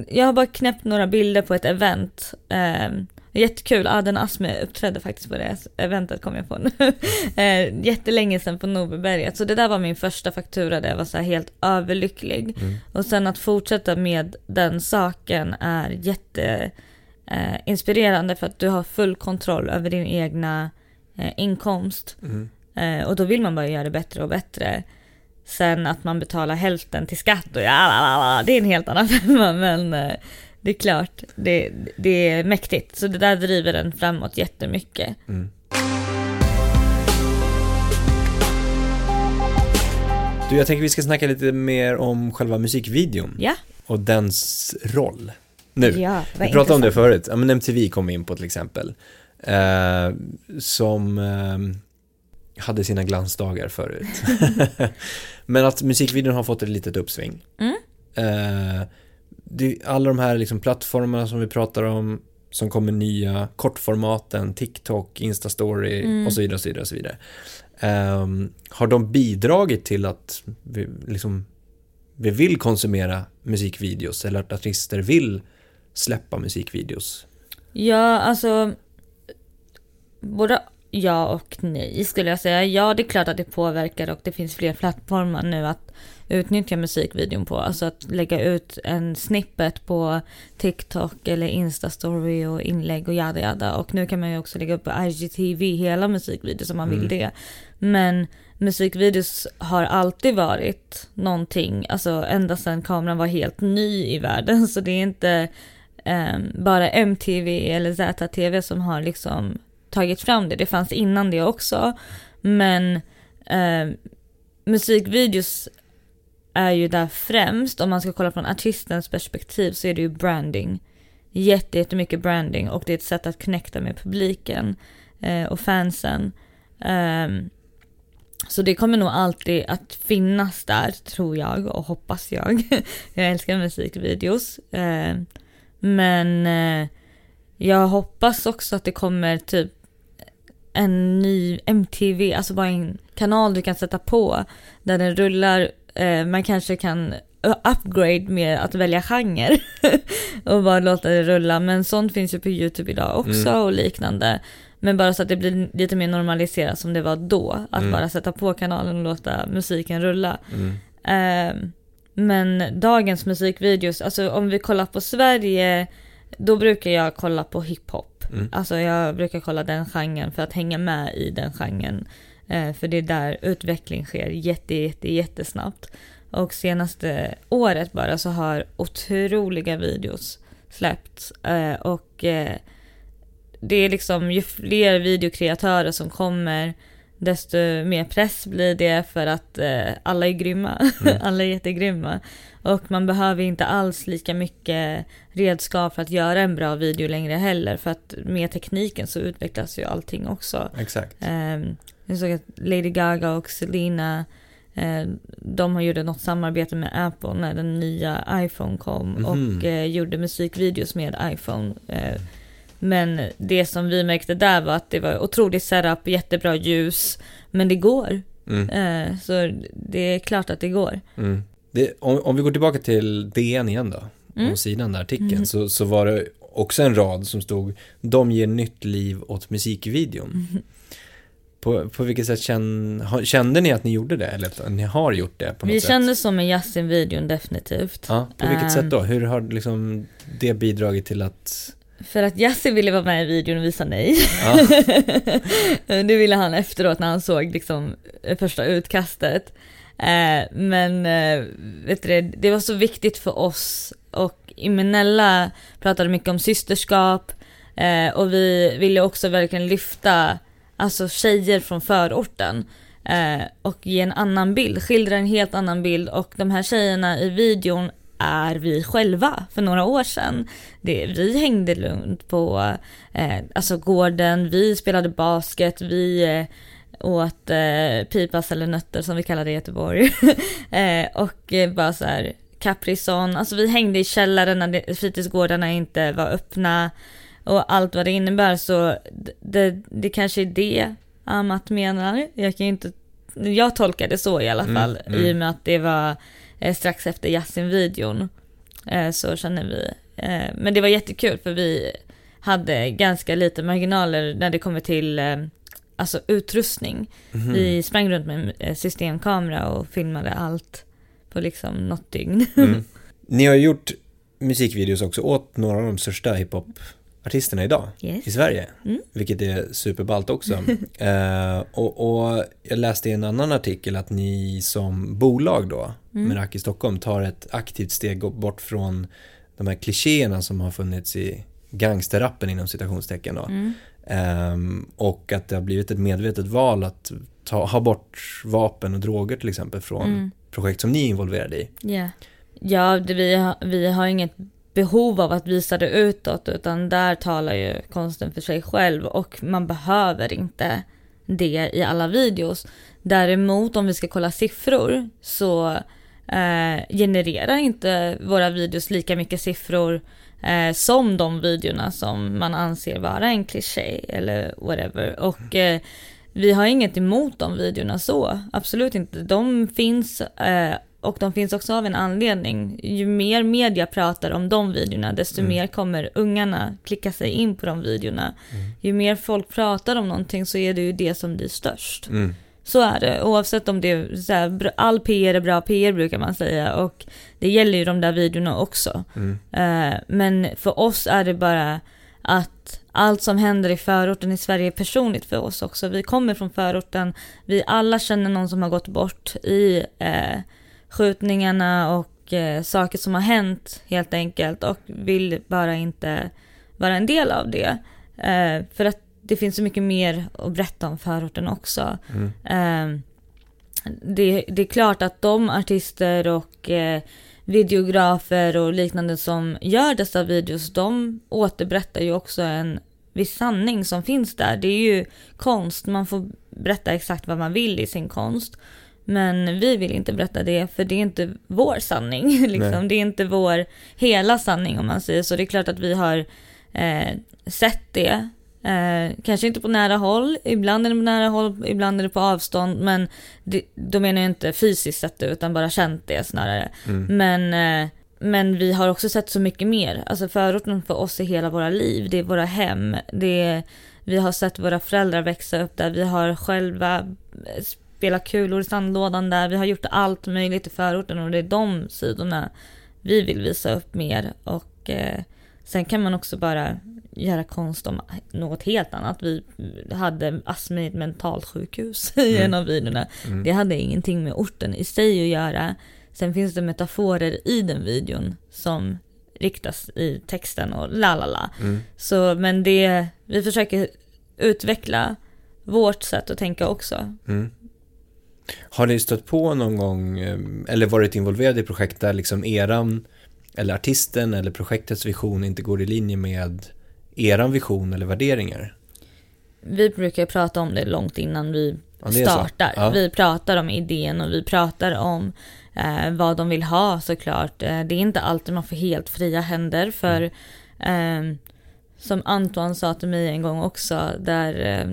Jag har bara knäppt några bilder på ett event. Eh, Jättekul, Aden Asme uppträdde faktiskt på det eventet kom jag på nu. *laughs* Eh, jättelänge sedan på Norberberget. Så det där var min första faktura där jag var så helt överlycklig. Mm. Och sen att fortsätta med den saken är jätte eh, inspirerande för att du har full kontroll över din egna eh, inkomst. Mm. Eh, och då vill man bara göra det bättre och bättre. Sen att man betalar hälften till skatt och ja, det är en helt annan *laughs* femma men eh, det är klart, det, det är mäktigt. Så det där driver den framåt jättemycket. Mm.
Du, jag tänker vi ska snacka lite mer om själva musikvideon.
Ja.
Och dens roll. Nu,
ja,
vi pratade om det förut. Ja, men MTV kom in på till exempel. Eh, som eh, hade sina glansdagar förut. *laughs* men att musikvideon har fått ett litet uppsving. Mm. Eh, det, alla de här liksom plattformarna som vi pratar om som kommer nya, kortformaten, TikTok, Instastory mm. och så vidare och så vidare. Och så vidare. Um, har de bidragit till att vi, liksom, vi vill konsumera musikvideos eller att artister vill släppa musikvideos?
Ja, alltså både ja och nej skulle jag säga. Ja, det är klart att det påverkar och det finns fler plattformar nu att utnyttja musikvideon på. Alltså att lägga ut en snippet på TikTok eller Instastory och inlägg och jada jada. Och nu kan man ju också lägga upp på IGTV hela musikvideos om man mm. vill det. Men musikvideos har alltid varit någonting, alltså ända sedan kameran var helt ny i världen. *laughs* Så det är inte um, bara MTV eller ZTV som har liksom tagit fram det. Det fanns innan det också. Men um, musikvideos är ju där främst, om man ska kolla från artistens perspektiv så är det ju branding. Jätte, jättemycket branding och det är ett sätt att connecta med publiken eh, och fansen. Um, så det kommer nog alltid att finnas där, tror jag och hoppas jag. *laughs* jag älskar musikvideos. Uh, men uh, jag hoppas också att det kommer typ en ny MTV, alltså bara en kanal du kan sätta på där den rullar eh, man kanske kan upgrade med att välja genre *laughs* och bara låta det rulla. Men sånt finns ju på YouTube idag också mm. och liknande. Men bara så att det blir lite mer normaliserat som det var då. Att mm. bara sätta på kanalen och låta musiken rulla. Mm. Eh, men dagens musikvideos, alltså om vi kollar på Sverige, då brukar jag kolla på hiphop. Mm. Alltså jag brukar kolla den genren för att hänga med i den genren. Eh, för det är där utveckling sker jätte, jätte, jättesnabbt. Och senaste året bara så har otroliga videos släppts. Eh, och eh, det är liksom ju fler videokreatörer som kommer desto mer press blir det för att alla är grymma. Mm. *laughs* alla är jättegrymma. Och man behöver inte alls lika mycket redskap för att göra en bra video längre heller. För att med tekniken så utvecklas ju allting också.
Exakt.
Um, jag såg att Lady Gaga och Selena eh, de har gjort något samarbete med Apple när den nya iPhone kom mm. och eh, gjorde musikvideos med iPhone. Men det som vi märkte där var att det var otroligt setup, jättebra ljus, men det går. Mm. Eh, så det är klart att det går.
Mm. Det, om, om, vi går tillbaka till DN igen då, mm. på sidan där artikeln, mm. så, så var det också en rad som stod De ger nytt liv åt musikvideon. Mm. På, på vilket sätt kände, kände ni att ni gjorde det? Eller att ni har gjort det på något
Vi
sätt?
kände som med Yasin-videon definitivt.
Ja, på vilket um, sätt då? Hur har liksom det bidragit till att
för att Yasin ville vara med i videon och visa nej. Ja. *laughs* det ville han efteråt när han såg liksom första utkastet. Eh, men eh, vet du det, var så viktigt för oss och Imenella pratade mycket om systerskap eh, och vi ville också verkligen lyfta alltså tjejer från förorten eh, och ge en annan bild, skildra en helt annan bild och de här tjejerna i videon är vi själva för några år sedan. Det, vi hängde lugnt på eh, alltså gården, vi spelade basket, vi eh, åt eh, pipas eller nötter som vi kallar det i Göteborg. *laughs* eh, och eh, bara så här Caprison, alltså vi hängde i källaren när fritidsgårdarna inte var öppna och allt vad det innebär så det, det kanske är det Amat menar. Jag kan inte, jag tolkar det så i alla mm, fall mm, mm. i och med att det var eh, strax efter Yasin-videon. Eh, så känner vi, eh, men det var jättekul för vi hade ganska lite marginaler när det kommer till alltså utrustning.
Mhm.
Vi sprang runt med systemkamera och filmade allt på liksom något dygn.
Mm. *laughs* Ni har gjort musikvideos också åt några av de största hiphop-artisterna idag
Yes.
i Sverige,
Mm.
vilket är superballt också. *laughs* eh, och, och jag läste i en annan artikel att ni som bolag då,
Mm.
Meraki Stockholm, tar ett aktivt steg bort från de här klichéerna som har funnits i gangsterrappen inom citationstecken då.
Mm.
Ehm, och att det har blivit ett medvetet val att ta, ha bort vapen och droger till exempel från
Mm.
projekt som ni är involverade i.
Ja, ja det, vi, har, vi har inget behov av att visa det utåt utan där talar ju konsten för sig själv och man behöver inte det i alla videos. Däremot om vi ska kolla siffror så eh, genererar inte våra videos lika mycket siffror eh, som de videorna som man anser vara en kliché eller whatever. Och eh, vi har inget emot de videorna så, absolut inte. De finns eh, och de finns också av en anledning. Ju mer media pratar om de videorna, desto
Mm.
mer kommer ungarna klicka sig in på de videorna. Ju mer folk pratar om någonting så är det ju det som blir störst.
Mm.
Så är det, oavsett om det är så här, all PR är bra PR brukar man säga och det gäller ju de där videorna också.
Mm.
Eh, men för oss är det bara att allt som händer i förorten i Sverige är personligt för oss också. Vi kommer från förorten, vi alla känner någon som har gått bort i eh, skjutningarna och eh, saker som har hänt helt enkelt och vill bara inte vara en del av det. Eh, för att det finns så mycket mer att berätta om förorten också.
Mm.
Eh, det, det är klart att de artister och eh, videografer och liknande som gör dessa videos, de återberättar ju också en viss sanning som finns där. Det är ju konst, man får berätta exakt vad man vill i sin konst. Men vi vill inte berätta det, för det är inte vår sanning. *laughs* Liksom. Det är inte vår hela sanning om man säger så. Det är klart att vi har eh, sett det. Eh, kanske inte på nära håll, ibland är det på nära håll, ibland är det på avstånd. Men det, då menar jag inte fysiskt sett det, utan bara känt det snarare.
Mm.
Men, eh, men vi har också sett så mycket mer. Alltså förorten för oss är hela våra liv. Det är våra hem. Det är, vi har sett våra föräldrar växa upp där. Vi har själva eh, spelat kulor i sandlådan där. Vi har gjort allt möjligt i förorten och det är de sidorna vi vill visa upp mer. Och eh, sen kan man också bara göra konst om något helt annat. Vi hade astma i ett mentalsjukhus *laughs* i
Mm.
en av videorna.
Mm.
Det hade ingenting med orten i sig att göra. Sen finns det metaforer i den videon som riktas i texten och la la la.
Mm.
Så men det, vi försöker utveckla vårt sätt att tänka också.
Mm. Har ni stött på någon gång eh, eller varit involverade i projekt där liksom eran eller artisten eller projektets vision inte går i linje med eran vision eller värderingar?
Vi brukar prata om det långt innan vi
Ja,
startar.
Ja.
Vi pratar om idén och vi pratar om eh, vad de vill ha såklart. Eh, det är inte alltid man får helt fria händer för eh, som Antoine sa till mig en gång också där eh,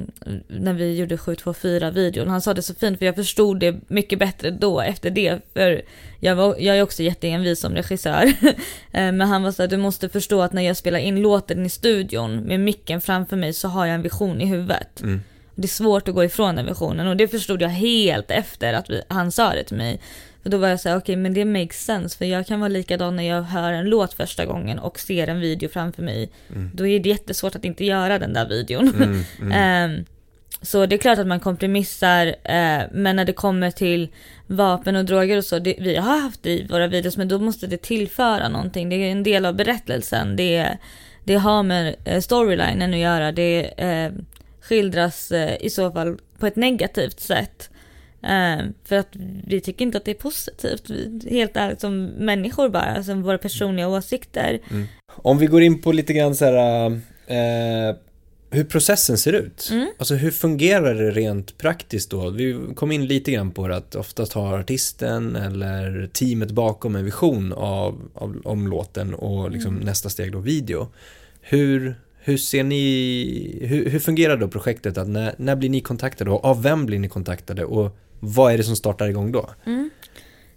när vi gjorde 724-videon. Han sa det så fint för jag förstod det mycket bättre då efter det. För jag, var, jag är också jätteenvis som regissör. *laughs* Eh, men han var såhär, du måste förstå att när jag spelar in låten i studion med micken framför mig så har jag en vision i huvudet.
Mm.
Det är svårt att gå ifrån den visionen och det förstod jag helt efter att vi, han sa det till mig. För då var jag såhär, okej men det makes sense för jag kan vara likadan när jag hör en låt första gången och ser en video framför mig.
Mm.
Då är det jättesvårt att inte göra den där videon.
Mm. Mm. *laughs*
Ehm, så det är klart att man kompromissar, eh, men när det kommer till vapen och droger och så, det, vi har haft det i våra videos, men då måste det tillföra någonting. Det är en del av berättelsen. Det, det har med eh, storylinen att göra. Det eh, skildras eh, i så fall på ett negativt sätt. Eh, för att vi tycker inte att det är positivt. Helt ärligt som människor bara, som våra personliga åsikter.
Om vi går in på lite grann så här, eh, hur processen ser ut.
Mm.
Alltså hur fungerar det rent praktiskt då? Vi kom in lite grann på det att oftast har artisten eller teamet bakom en vision av, av om låten och liksom
Mm.
nästa steg då video. Hur, hur ser ni, hur, hur fungerar då projektet? Att när, när blir ni kontaktade och av vem blir ni kontaktade och vad är det som startar igång då?
Mm.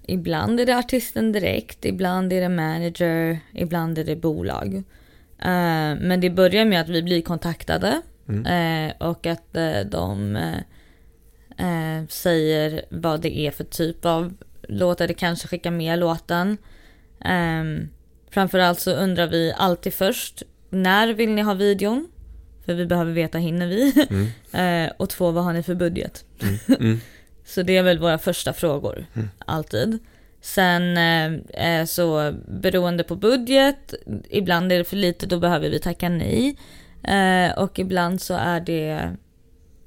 Ibland är det artisten direkt, ibland är det manager, ibland är det bolag. Eh, men det börjar med att vi blir kontaktade
Mm.
eh, och att eh, de säger vad det är för typ av låt eller kanske skickar med låten. Um, framförallt så undrar vi alltid först när vill ni ha videon? För vi behöver veta hinner vi?
Mm. *laughs*
eh, och två vad har ni för budget?
Mm. *laughs* Mm.
Så det är väl våra första frågor,
Mm.
alltid. Sen eh, eh, så beroende på budget, ibland är det för lite, då behöver vi tacka nej. Eh, och ibland så är det,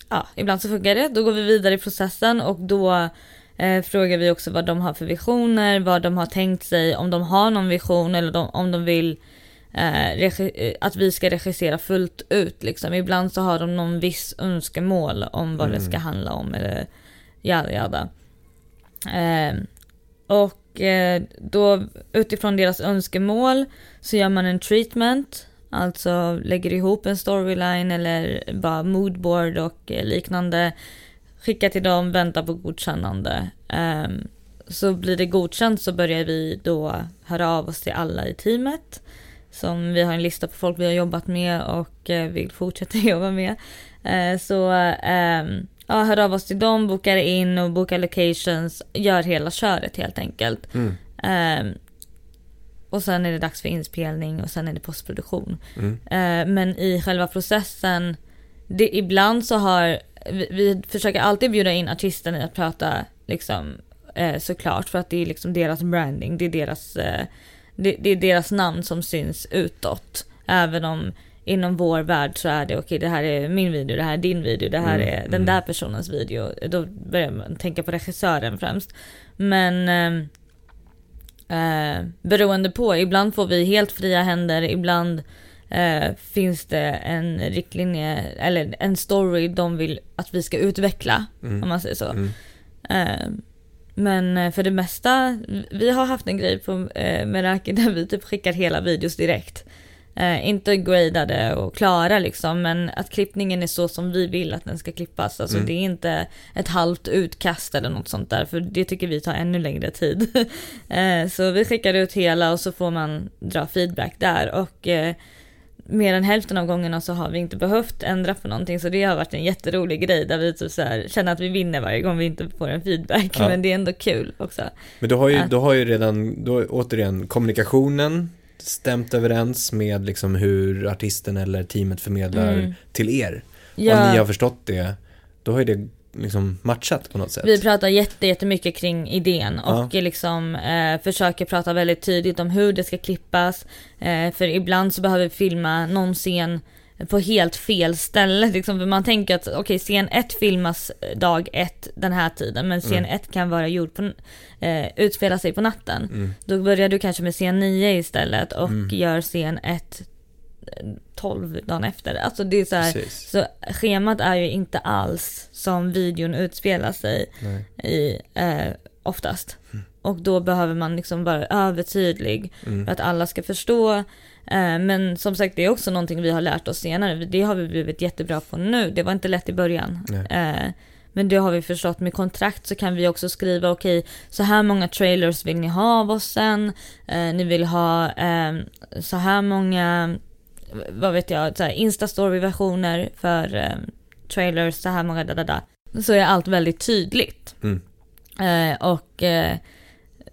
ja, ibland så funkar det, då går vi vidare i processen och då eh, frågar vi också vad de har för visioner, vad de har tänkt sig, om de har någon vision eller de, om de vill eh, eh, att vi ska regissera fullt ut. Liksom. Ibland så har de någon viss önskemål om vad det
Mm.
ska handla om eller jada jada. Eh, och eh, då utifrån deras önskemål så gör man en treatment. Alltså lägger ihop en storyline eller bara moodboard och eh, liknande. Skickar till dem, väntar på godkännande. Ehm, så blir det godkänt så börjar vi då höra av oss till alla i teamet. Som vi har en lista på folk vi har jobbat med och eh, vill fortsätta *laughs* jobba med. Eh, så ehm, ja, hör av oss till dem, bokar in och bokar locations. Gör hela köret helt enkelt.
Mm.
Ehm, och sen är det dags för inspelning och sen är det postproduktion.
Mm.
Eh, men i själva processen, det, ibland så har, vi, vi försöker alltid bjuda in artisten i att prata liksom såklart för att det är liksom deras branding, det är deras, det, det är deras namn som syns utåt. Även om inom vår värld så är det okej det här är min video, det här är din video, det här
Mm,
är den
mm.
där personens video. Då börjar man tänka på regissören främst. Men ehm, Eh, beroende på, ibland får vi helt fria händer, ibland eh, finns det en riktlinje eller en story de vill att vi ska utveckla,
Mm.
om man säger så. Eh, men eh, för det mesta, vi har haft en grej på eh, Meraki *laughs* där vi typ skickar hela videos direkt. Eh, inte gradade och klara liksom, men att klippningen är så som vi vill att den ska klippas. Alltså
Mm.
det är inte ett halvt utkast eller något sånt där, för det tycker vi tar ännu längre tid. *laughs* eh, så vi skickar ut hela och så får man dra feedback där och eh, mer än hälften av gångerna så har vi inte behövt ändra på någonting så det har varit en jätterolig grej där vi typ så här, känner att vi vinner varje gång vi inte får en feedback
Ja.
men det är ändå kul också.
Men du har ju,
Att-
du har ju redan, då, återigen, kommunikationen stämt överens med liksom hur artisten eller teamet förmedlar
Mm.
till er.
Ja.
Om ni har förstått det, då har ju det liksom matchat på något sätt.
Vi pratar jätte, jättemycket kring idén
Ja.
och liksom eh, försöker prata väldigt tydligt om hur det ska klippas. Eh, för ibland så behöver vi filma någon scen på helt fel ställe. Liksom, för man tänker att okej, scen 1 filmas dag 1 den här tiden, men scen
Mm.
1 kan vara gjord på, eh, utspela sig på natten.
Mm.
Då börjar du kanske med scen 9 istället och
Mm.
gör scen 1 12 dagen efter. Alltså det är så här, så schemat är ju inte alls som videon utspelar sig
Nej.
i eh, oftast. Och då behöver man liksom vara övertydlig
Mm.
för att alla ska förstå. Eh, men som sagt det är också någonting vi har lärt oss senare. Det har vi blivit jättebra på nu. Det var inte lätt i början. Eh, men det har vi förstått. Med kontrakt så kan vi också skriva okej så här många trailers vill ni ha av oss sen. Eh, ni vill ha eh, så här många vad vet jag, så här Insta-story-versioner för eh, trailers, så här många da, da, da. Så är allt väldigt tydligt.
Mm.
Eh, och eh,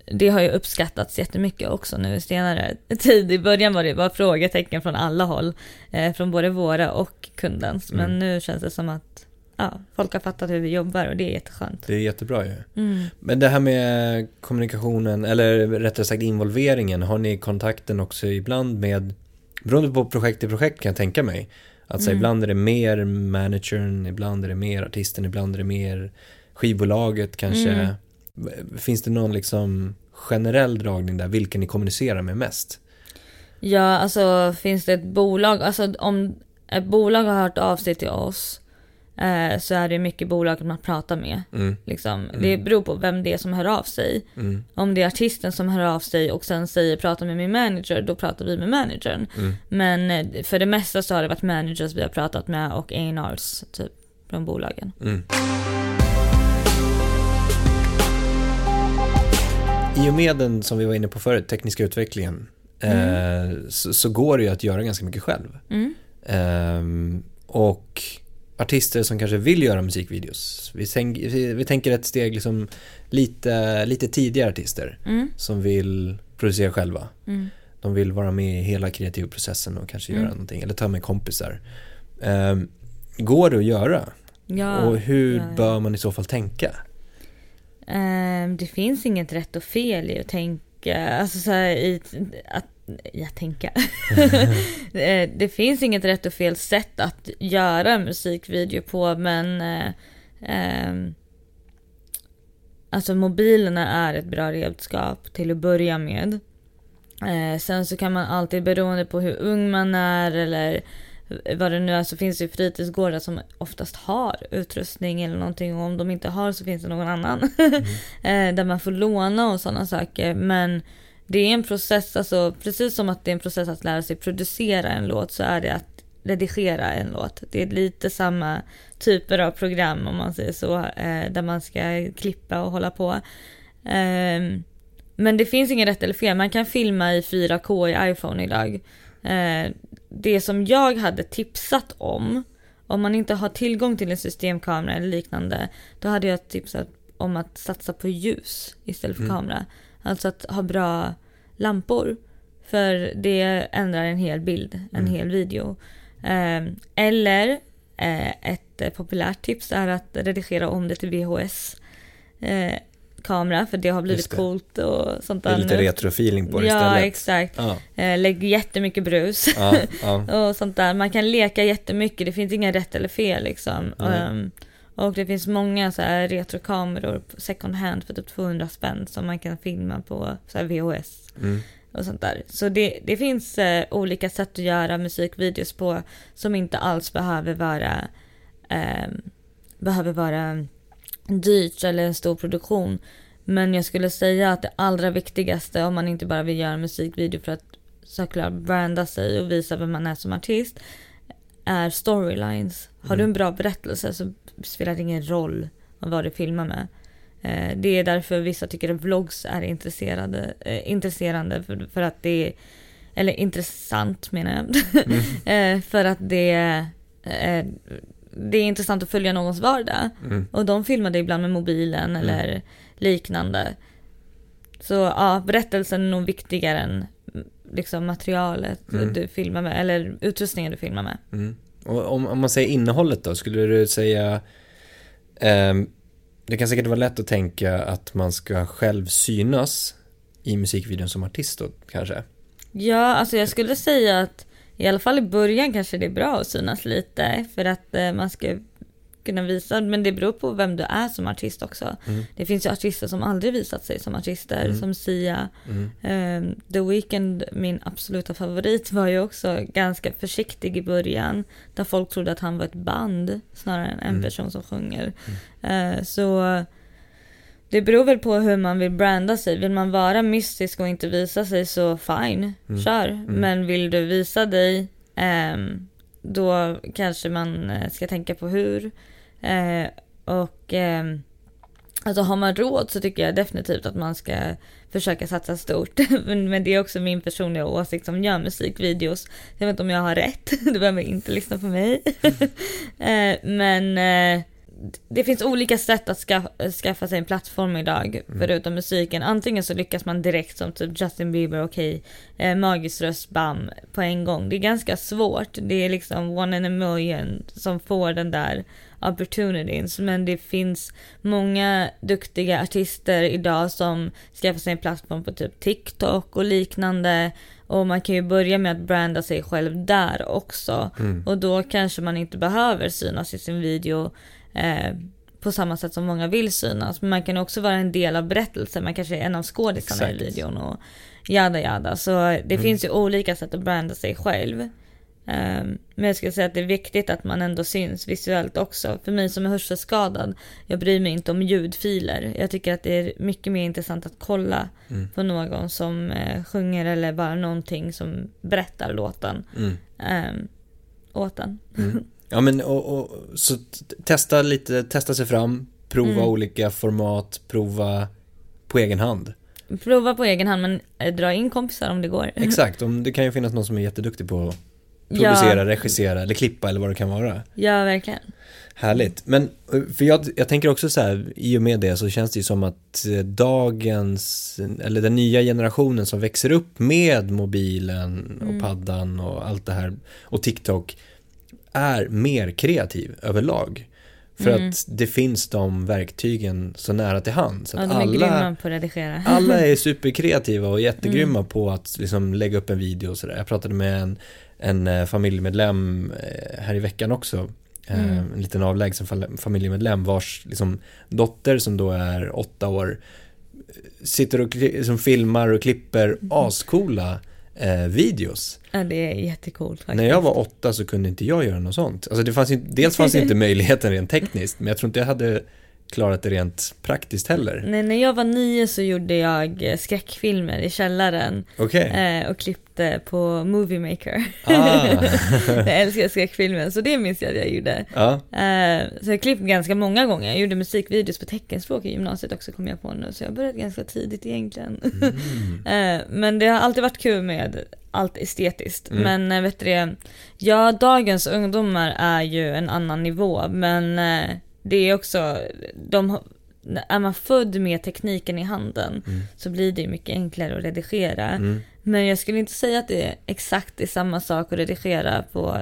det har ju uppskattats jättemycket också nu senare tid. I början var det bara frågetecken från alla håll. Eh, från både våra och kundens. Men
Mm.
nu känns det som att ja, folk har fattat hur vi jobbar och det är jätteskönt.
Det är jättebra ju.
Mm.
Men det här med kommunikationen, eller rättare sagt involveringen, har ni kontakten också ibland med, beroende på projekt till projekt kan jag tänka mig, att så
Mm.
ibland är det mer managern, ibland är det mer artisten, ibland är det mer skivbolaget kanske.
Mm.
Finns det någon liksom generell dragning där, vilken ni kommunicerar med mest?
Ja, alltså finns det ett bolag, alltså om ett bolag har hört av sig till oss eh, så är det mycket bolag man pratar med.
Mm,
Liksom.
Mm.
Det beror på vem det är som hör av sig.
mm,
Om det är artisten som hör av sig och sen säger prata med min manager, då pratar vi med managern.
mm.
Men eh, för det mesta så har det varit managers vi har pratat med och A&Rs typ från bolagen.
Mm. I och med den som vi var inne på förut, tekniska utvecklingen. eh, så, så går det ju att göra ganska mycket själv.
Mm.
Ehm, och artister som kanske vill göra musikvideos. Vi, tänk, vi, vi tänker ett steg liksom lite, lite tidigare artister
Mm.
som vill producera själva.
Mm.
De vill vara med i hela kreativa processen och kanske
Mm.
göra någonting eller ta med kompisar. Ehm, går det att göra?
Ja,
och hur
ja, ja.
bör man i så fall tänka?
Ehm, det finns inget rätt och fel i att tänka, alltså så här, i att, ja tänka. *laughs* *laughs* Eh, det finns inget rätt och fel sätt att göra en musikvideo på men eh, ehm, Alltså mobilerna är ett bra redskap till att börja med. Eh, sen så kan man alltid beroende på hur ung man är eller vad det nu är så finns det ju fritidsgårdar som oftast har utrustning eller någonting och om de inte har så finns det någon annan. *laughs* eh, där man får låna och sådana saker men det är en process, alltså precis som att det är en process att lära sig producera en låt så är det att redigera en låt. Det är lite samma typer av program om man säger så, eh, där man ska klippa och hålla på. Ehm, men det finns ingen rätt eller fel, man kan filma i 4K i iPhone idag. Eh, det som jag hade tipsat om, om man inte har tillgång till en systemkamera eller liknande, då hade jag tipsat om att satsa på ljus istället för
Mm.
kamera. Alltså att ha bra lampor. För det ändrar en hel bild, en
Mm.
hel video. Eh, eller eh, ett eh, populärt tips är att redigera om det till VHS. Eh, kamera för det har blivit
det.
coolt och sånt där
lite retrofeeling på det
Ja
istället.
exakt.
Ja,
Eh, lägg jättemycket brus.
ja, ja. *laughs*
och sånt där. Man kan leka jättemycket, det finns inga rätt eller fel liksom.
Nej.
Ehm, och det finns många så här retrokameror på second hand för typ 200 spänn som man kan filma på så VHS
Mm.
och sånt där. Så det, det finns eh, olika sätt att göra musikvideos på som inte alls behöver vara ehm, behöver vara dyrt eller en stor produktion. Men jag skulle säga att det allra viktigaste om man inte bara vill göra en musikvideo för att såklart branda sig och visa vem man är som artist är storylines. Har du en bra berättelse så spelar ingen roll vad du filmar med. Eh, Det är därför vissa tycker att vlogs är intresserade, eh, intresserande för, för att det är, eller intressant menar jag. *laughs* Eh, för att det är, eh, det är intressant att följa någons vardag.
Mm.
Och de filmade ibland med mobilen eller liknande. Så ja, berättelsen är nog viktigare än mm, liksom materialet
Mm.
du filmar med, eller utrustningen du filmar med.
Och om, om man säger innehållet då, skulle du säga eh, Det kan säkert vara lätt att tänka att man ska själv synas i musikvideon som artist då kanske.
Ja, alltså jag skulle säga att i alla fall i början kanske det är bra att synas lite för att eh, man ska kunna visa, men det beror på vem du är som artist också.
Mm.
Det finns ju artister som aldrig visat sig som artister,
Mm.
som Sia.
Mm.
Ehm, The Weeknd, min absoluta favorit, var ju också ganska försiktig i början. Där folk trodde att han var ett band snarare än en
Mm.
person som sjunger. Eh, så det beror väl på hur man vill branda sig. Vill man vara mystisk och inte visa sig så fine,
Mm.
kör. Men vill du visa dig, ehm, då kanske man eh, ska tänka på hur. Eh, och eh, Alltså har man råd så tycker jag definitivt att man ska försöka satsa stort. *laughs* men, det är också min personliga åsikt som gör musikvideos. Jag vet inte om jag har rätt, *laughs* du behöver inte lyssna på mig. *laughs* eh, men eh, det finns olika sätt att skaffa, skaffa sig en plattform idag, förutom musiken. Antingen så lyckas man direkt som typ Justin Bieber, okej, eh, magisk röst, bam, på en gång. Det är ganska svårt. Det är liksom one in a million som får den där opportunities. Men det finns många duktiga artister idag som skaffar sig en plattform på typ TikTok och liknande. Och man kan ju börja med att branda sig själv där också. Och då kanske man inte behöver synas i sin video eh, på samma sätt som många vill synas. Men man kan också vara en del av berättelsen. Man kanske är en av skådisarna i videon och jada jada. Så det finns ju olika sätt att branda sig själv. Ehm, Men jag skulle säga att det är viktigt att man ändå syns visuellt också. För mig som är hörselskadad, jag bryr mig inte om ljudfiler. Jag tycker att det är mycket mer intressant att kolla på någon som eh, sjunger eller bara någonting som berättar låten
Mm.
åt den. *laughs*
Ja men och, och, så testa lite, testa sig fram, prova
Mm.
olika format, prova på egen hand.
prova på egen hand men eh, dra in kompisar om det går. *laughs*
Exakt, om det kan ju finnas någon som är jätteduktig på att producera, regissera eller klippa eller vad det kan vara.
Ja, verkligen.
Härligt. Men för jag, jag tänker också så här, i och med det så känns det ju som att eh, dagens, eller den nya generationen som växer upp med mobilen och
Mm.
paddan och allt det här och TikTok är mer kreativ överlag. För
Mm.
att det finns de verktygen så nära till hands.
Ja, de är
alla,
grymma på att redigera. *laughs*
alla är *laughs* superkreativa och jättegrymma
Mm.
på att liksom lägga upp en video och sådär. Jag pratade med en, en eh, familjemedlem eh, här i veckan också. Eh,
Mm.
En liten avlägsen familjemedlem vars liksom, dotter som då är åtta år sitter och liksom, filmar och klipper
Mm.
ascoola eh, videos.
Ja, det är jättecoolt faktiskt.
När jag var åtta så kunde inte jag göra något sånt. Alltså det fanns dels fanns inte *laughs* möjligheten rent tekniskt, men jag tror inte jag hade klarat det rent praktiskt heller.
Nej, när jag var nio så gjorde jag eh, skräckfilmer i källaren
Okej.
eh, och klippte på Movie Maker.
Ah. *laughs*
jag älskar skräckfilmer, så det minns jag att jag gjorde.
ja.
Eh, så jag klippte ganska många gånger. Jag gjorde musikvideos på teckenspråk i gymnasiet också kom jag på nu. Så jag började ganska tidigt egentligen.
Mm. *laughs*
Men det har alltid varit kul med allt estetiskt.
Mm.
Men vet du det, ja dagens ungdomar är ju en annan nivå. Men det är också, de, är man född med tekniken i handen
Mm.
så blir det mycket enklare att redigera.
Mm.
Men jag skulle inte säga att det är exakt är samma sak att redigera på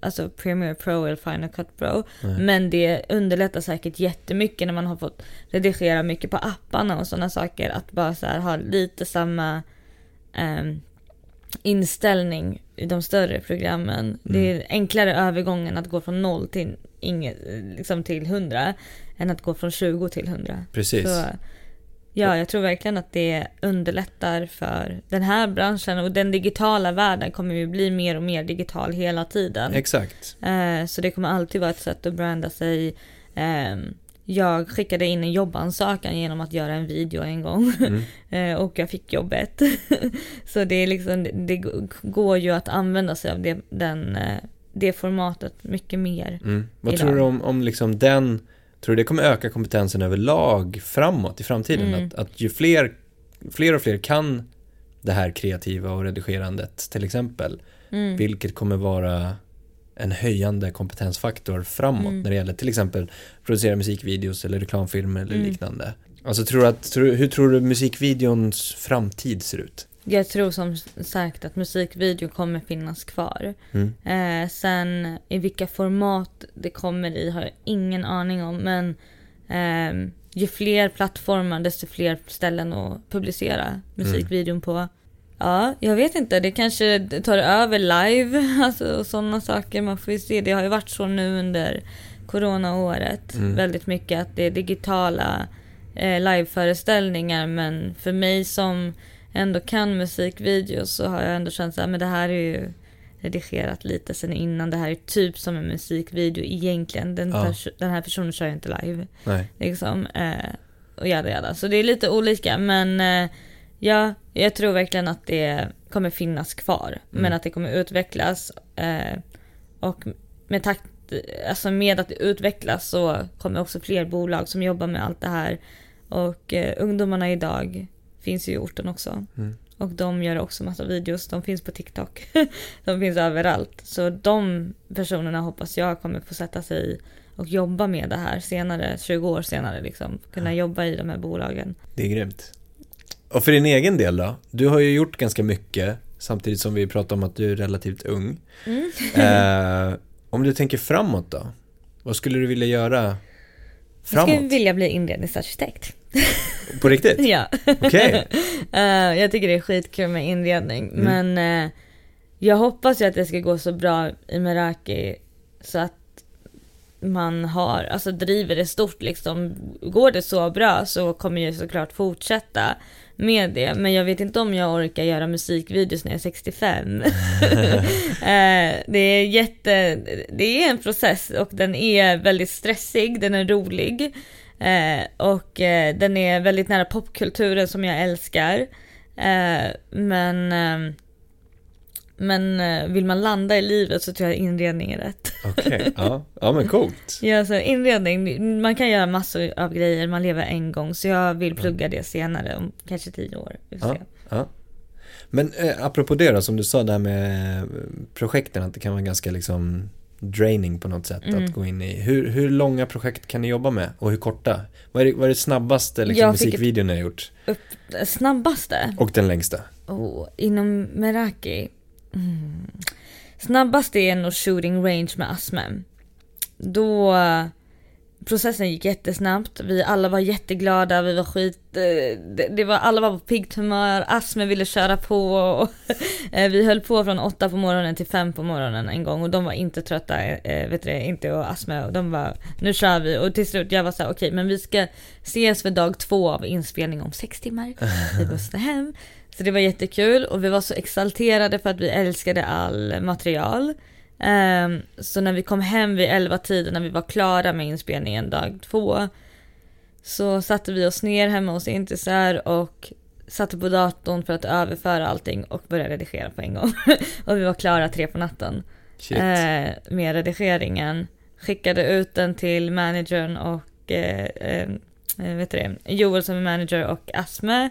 alltså Premiere Pro eller Final Cut Pro.
Nej.
Men det underlättar säkert jättemycket när man har fått redigera mycket på apparna och sådana saker. Att bara så här ha lite samma ehm, inställning i de större programmen. Det
Mm.
är enklare övergången att gå från noll till, inget, liksom till 100 än att gå från 20 till 100.
Precis.
Så, ja, jag tror verkligen att det underlättar för den här branschen och den digitala världen kommer ju bli mer och mer digital hela tiden.
Exakt.
Eh, så det kommer alltid vara ett sätt att branda sig. Ehm, jag skickade in en jobbansökan genom att göra en video en gång
Mm. *laughs*
Eh, och jag fick jobbet. *laughs* så det är liksom, det går ju att använda sig av det, den, eh, det formatet mycket mer.
Mm. Vad
Idag.
tror du om, om liksom den, tror du det kommer öka kompetensen överlag framåt i framtiden?
Mm.
Att, att ju fler, fler och fler kan det här kreativa och redigerandet till exempel,
Mm.
vilket kommer vara en höjande kompetensfaktor framåt
Mm.
när det gäller till exempel producera musikvideos eller reklamfilmer eller
Mm.
liknande. Alltså tror att, tror, hur tror du musikvideons framtid ser ut?
Jag tror som sagt att musikvideo kommer finnas kvar.
Mm.
Eh, sen i vilka format det kommer i har jag ingen aning om. Men ehm, ju fler plattformar desto fler ställen att publicera musikvideon på. Ja, jag vet inte. Det kanske tar över live. *laughs* Alltså och sådana saker. Man får ju se. Det har ju varit så nu under coronaåret.
Mm.
Väldigt mycket att det är digitala eh, liveföreställningar. Men för mig som ändå kan musikvideos så har jag ändå känt så här, men det här är ju redigerat lite sen innan. Det här är typ som en musikvideo egentligen. Den,
Ja.
pers- den här personen kör ju inte live.
Nej.
Liksom. Eh, och jada jada. Så det är lite olika. Men eh, ja, jag tror verkligen att det kommer finnas kvar. Men
Mm.
att det kommer utvecklas. Eh, och med takt, alltså med att det utvecklas så kommer också fler bolag som jobbar med allt det här. Och eh, ungdomarna idag finns ju i orten också.
Mm.
Och de gör också massa videos. De finns på TikTok. *laughs* de finns överallt. Så de personerna hoppas jag kommer få sätta sig och jobba med det här senare, 20 år senare liksom. Kunna jobba i de här bolagen.
Det är grymt. Och för din egen del då? Du har ju gjort ganska mycket samtidigt som vi pratar om att du är relativt ung.
Mm.
Eh, om du tänker framåt då? Vad skulle du vilja göra
Jag
framåt?
skulle vilja bli inredningsarkitekt.
På riktigt? *laughs*
ja.
Okej. *laughs*
Eh, jag tycker det är skitkul med inredning.
Mm.
Men eh, jag hoppas ju att det ska gå så bra i Meraki så att man har, alltså driver det stort liksom. Går det så bra så kommer jag såklart fortsätta med det. Men jag vet inte om jag orkar göra musikvideos när jag är 65. *laughs* *laughs* Eh, det är jätte, det är en process och den är väldigt stressig, den är rolig. Eh, och eh, den är väldigt nära popkulturen som jag älskar. Men ehm, Men eh, vill man landa i livet så tror jag inredning är rätt. *laughs*
Okej, ja. ja men coolt.
Ja, så inredning, man kan göra massor av grejer, man lever en gång. Så jag vill plugga det senare, om kanske tio år.
Ja, ja. Men eh, apropå det då, som du sa där med eh, projekten, att det kan vara ganska liksom draining på något sätt
Mm.
att gå in i. Hur, hur långa projekt kan ni jobba med och hur korta? Vad är det, vad är det snabbaste liksom, musikvideon ni har gjort?
Snabbaste?
Och den längsta?
Oh, inom Meraki? Mm. Är nog shooting range med Asme. Då processen gick jättesnabbt, vi alla var jätteglada, vi var skit, eh, det, det var, alla var på piggt humör, Asme ville köra på och *laughs* eh, vi höll på från åtta på morgonen till fem på morgonen en gång och de var inte trötta, eh, vet du det, inte och Asme och de var nu kör vi och till slut jag var så här, okej men vi ska ses för dag två av inspelning om sex timmar, vi måste hem. Så det var jättekul och vi var så exalterade för att vi älskade all material. Ehm, så när vi kom hem vid 11 tiden när vi var klara med inspelningen dag två så satte vi oss ner hemma hos Intisar och satte på datorn för att överföra allting och började redigera på en gång. *laughs* och vi var klara tre på natten eh, med redigeringen. Skickade ut den till managern och eh, eh, vet det, Joel som är manager och Asme.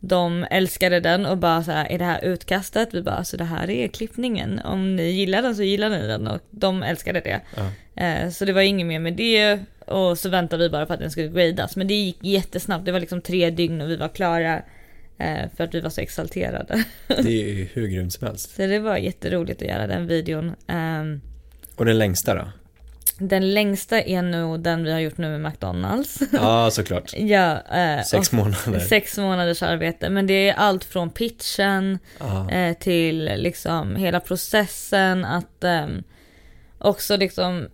De älskade den och bara så här, är det här utkastet? Vi bara, så det här är klippningen. Om ni gillar den så gillar ni den och de älskade det.
Ja.
Eh, så det var inget mer med det och så väntade vi bara på att den skulle gradas. Men det gick jättesnabbt, det var liksom tre dygn och vi var klara. Eh, för att vi var så exalterade.
Det är ju *laughs* hur grymt som helst.
Så det var jätteroligt att göra den videon. Ehm,
Och den längsta då?
Den längsta är nog den vi har gjort nu med McDonalds. *laughs*
Ja, såklart. *laughs*
ja, eh,
Sex månader.
sex månaders arbete. Men det är allt från pitchen eh, till liksom hela processen att ehm, också liksom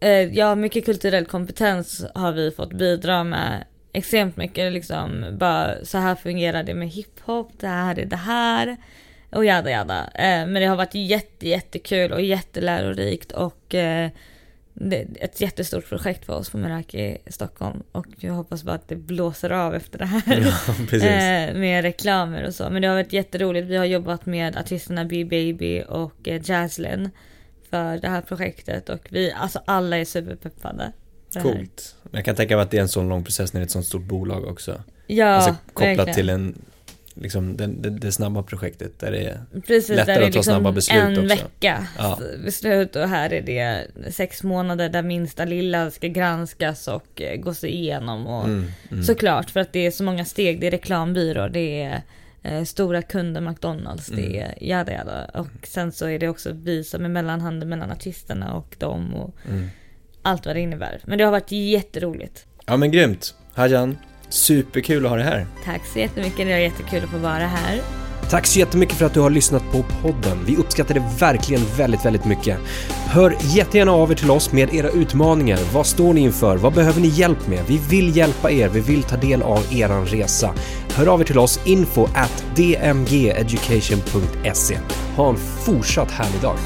eh, ja mycket kulturell kompetens har vi fått bidra med extremt mycket liksom bara så här fungerar det med hiphop, det här är det här och jada jada. Eh, men det har varit jätte jättekul och jättelärorikt och eh, det är ett jättestort projekt för oss på Meraki Stockholm och jag hoppas bara att det blåser av efter det här.
ja. *laughs*
Eh, med reklamer och så. Men det har varit jätteroligt. Vi har jobbat med artisterna B-Baby och eh, för det här projektet och vi, alltså alla är superpeppade.
Coolt. Men jag kan tänka mig att det är en sån lång process när det är ett sånt stort bolag också.
Ja,
alltså kopplat
verkligen.
till en, liksom det, det, det snabba projektet där det är
Precis,
lättare
där det är
att ta snabba beslut
en
också.
vecka
Ja.
beslut och här är det sex månader där minsta lilla ska granskas och eh, gås igenom och
mm, mm.
Såklart, för att det är så många steg. Det är reklambyrå, det är eh, stora kunder McDonalds,
Mm.
det är jada jada. Och sen så är det också vi som är mellanhanden mellan artisterna och dem och
Mm.
allt vad det innebär. Men det har varit jätteroligt.
Ja men grymt. Hajan, superkul att ha dig här.
Tack så jättemycket, det är jättekul att få vara här.
Tack så jättemycket för att du har lyssnat på podden. Vi uppskattar det verkligen väldigt, väldigt mycket. Hör jättegärna av er till oss med era utmaningar. Vad står ni inför? Vad behöver ni hjälp med? Vi vill hjälpa er. Vi vill ta del av eran resa. Hör av er till oss info at dmgeducation.se. Ha en fortsatt härlig dag.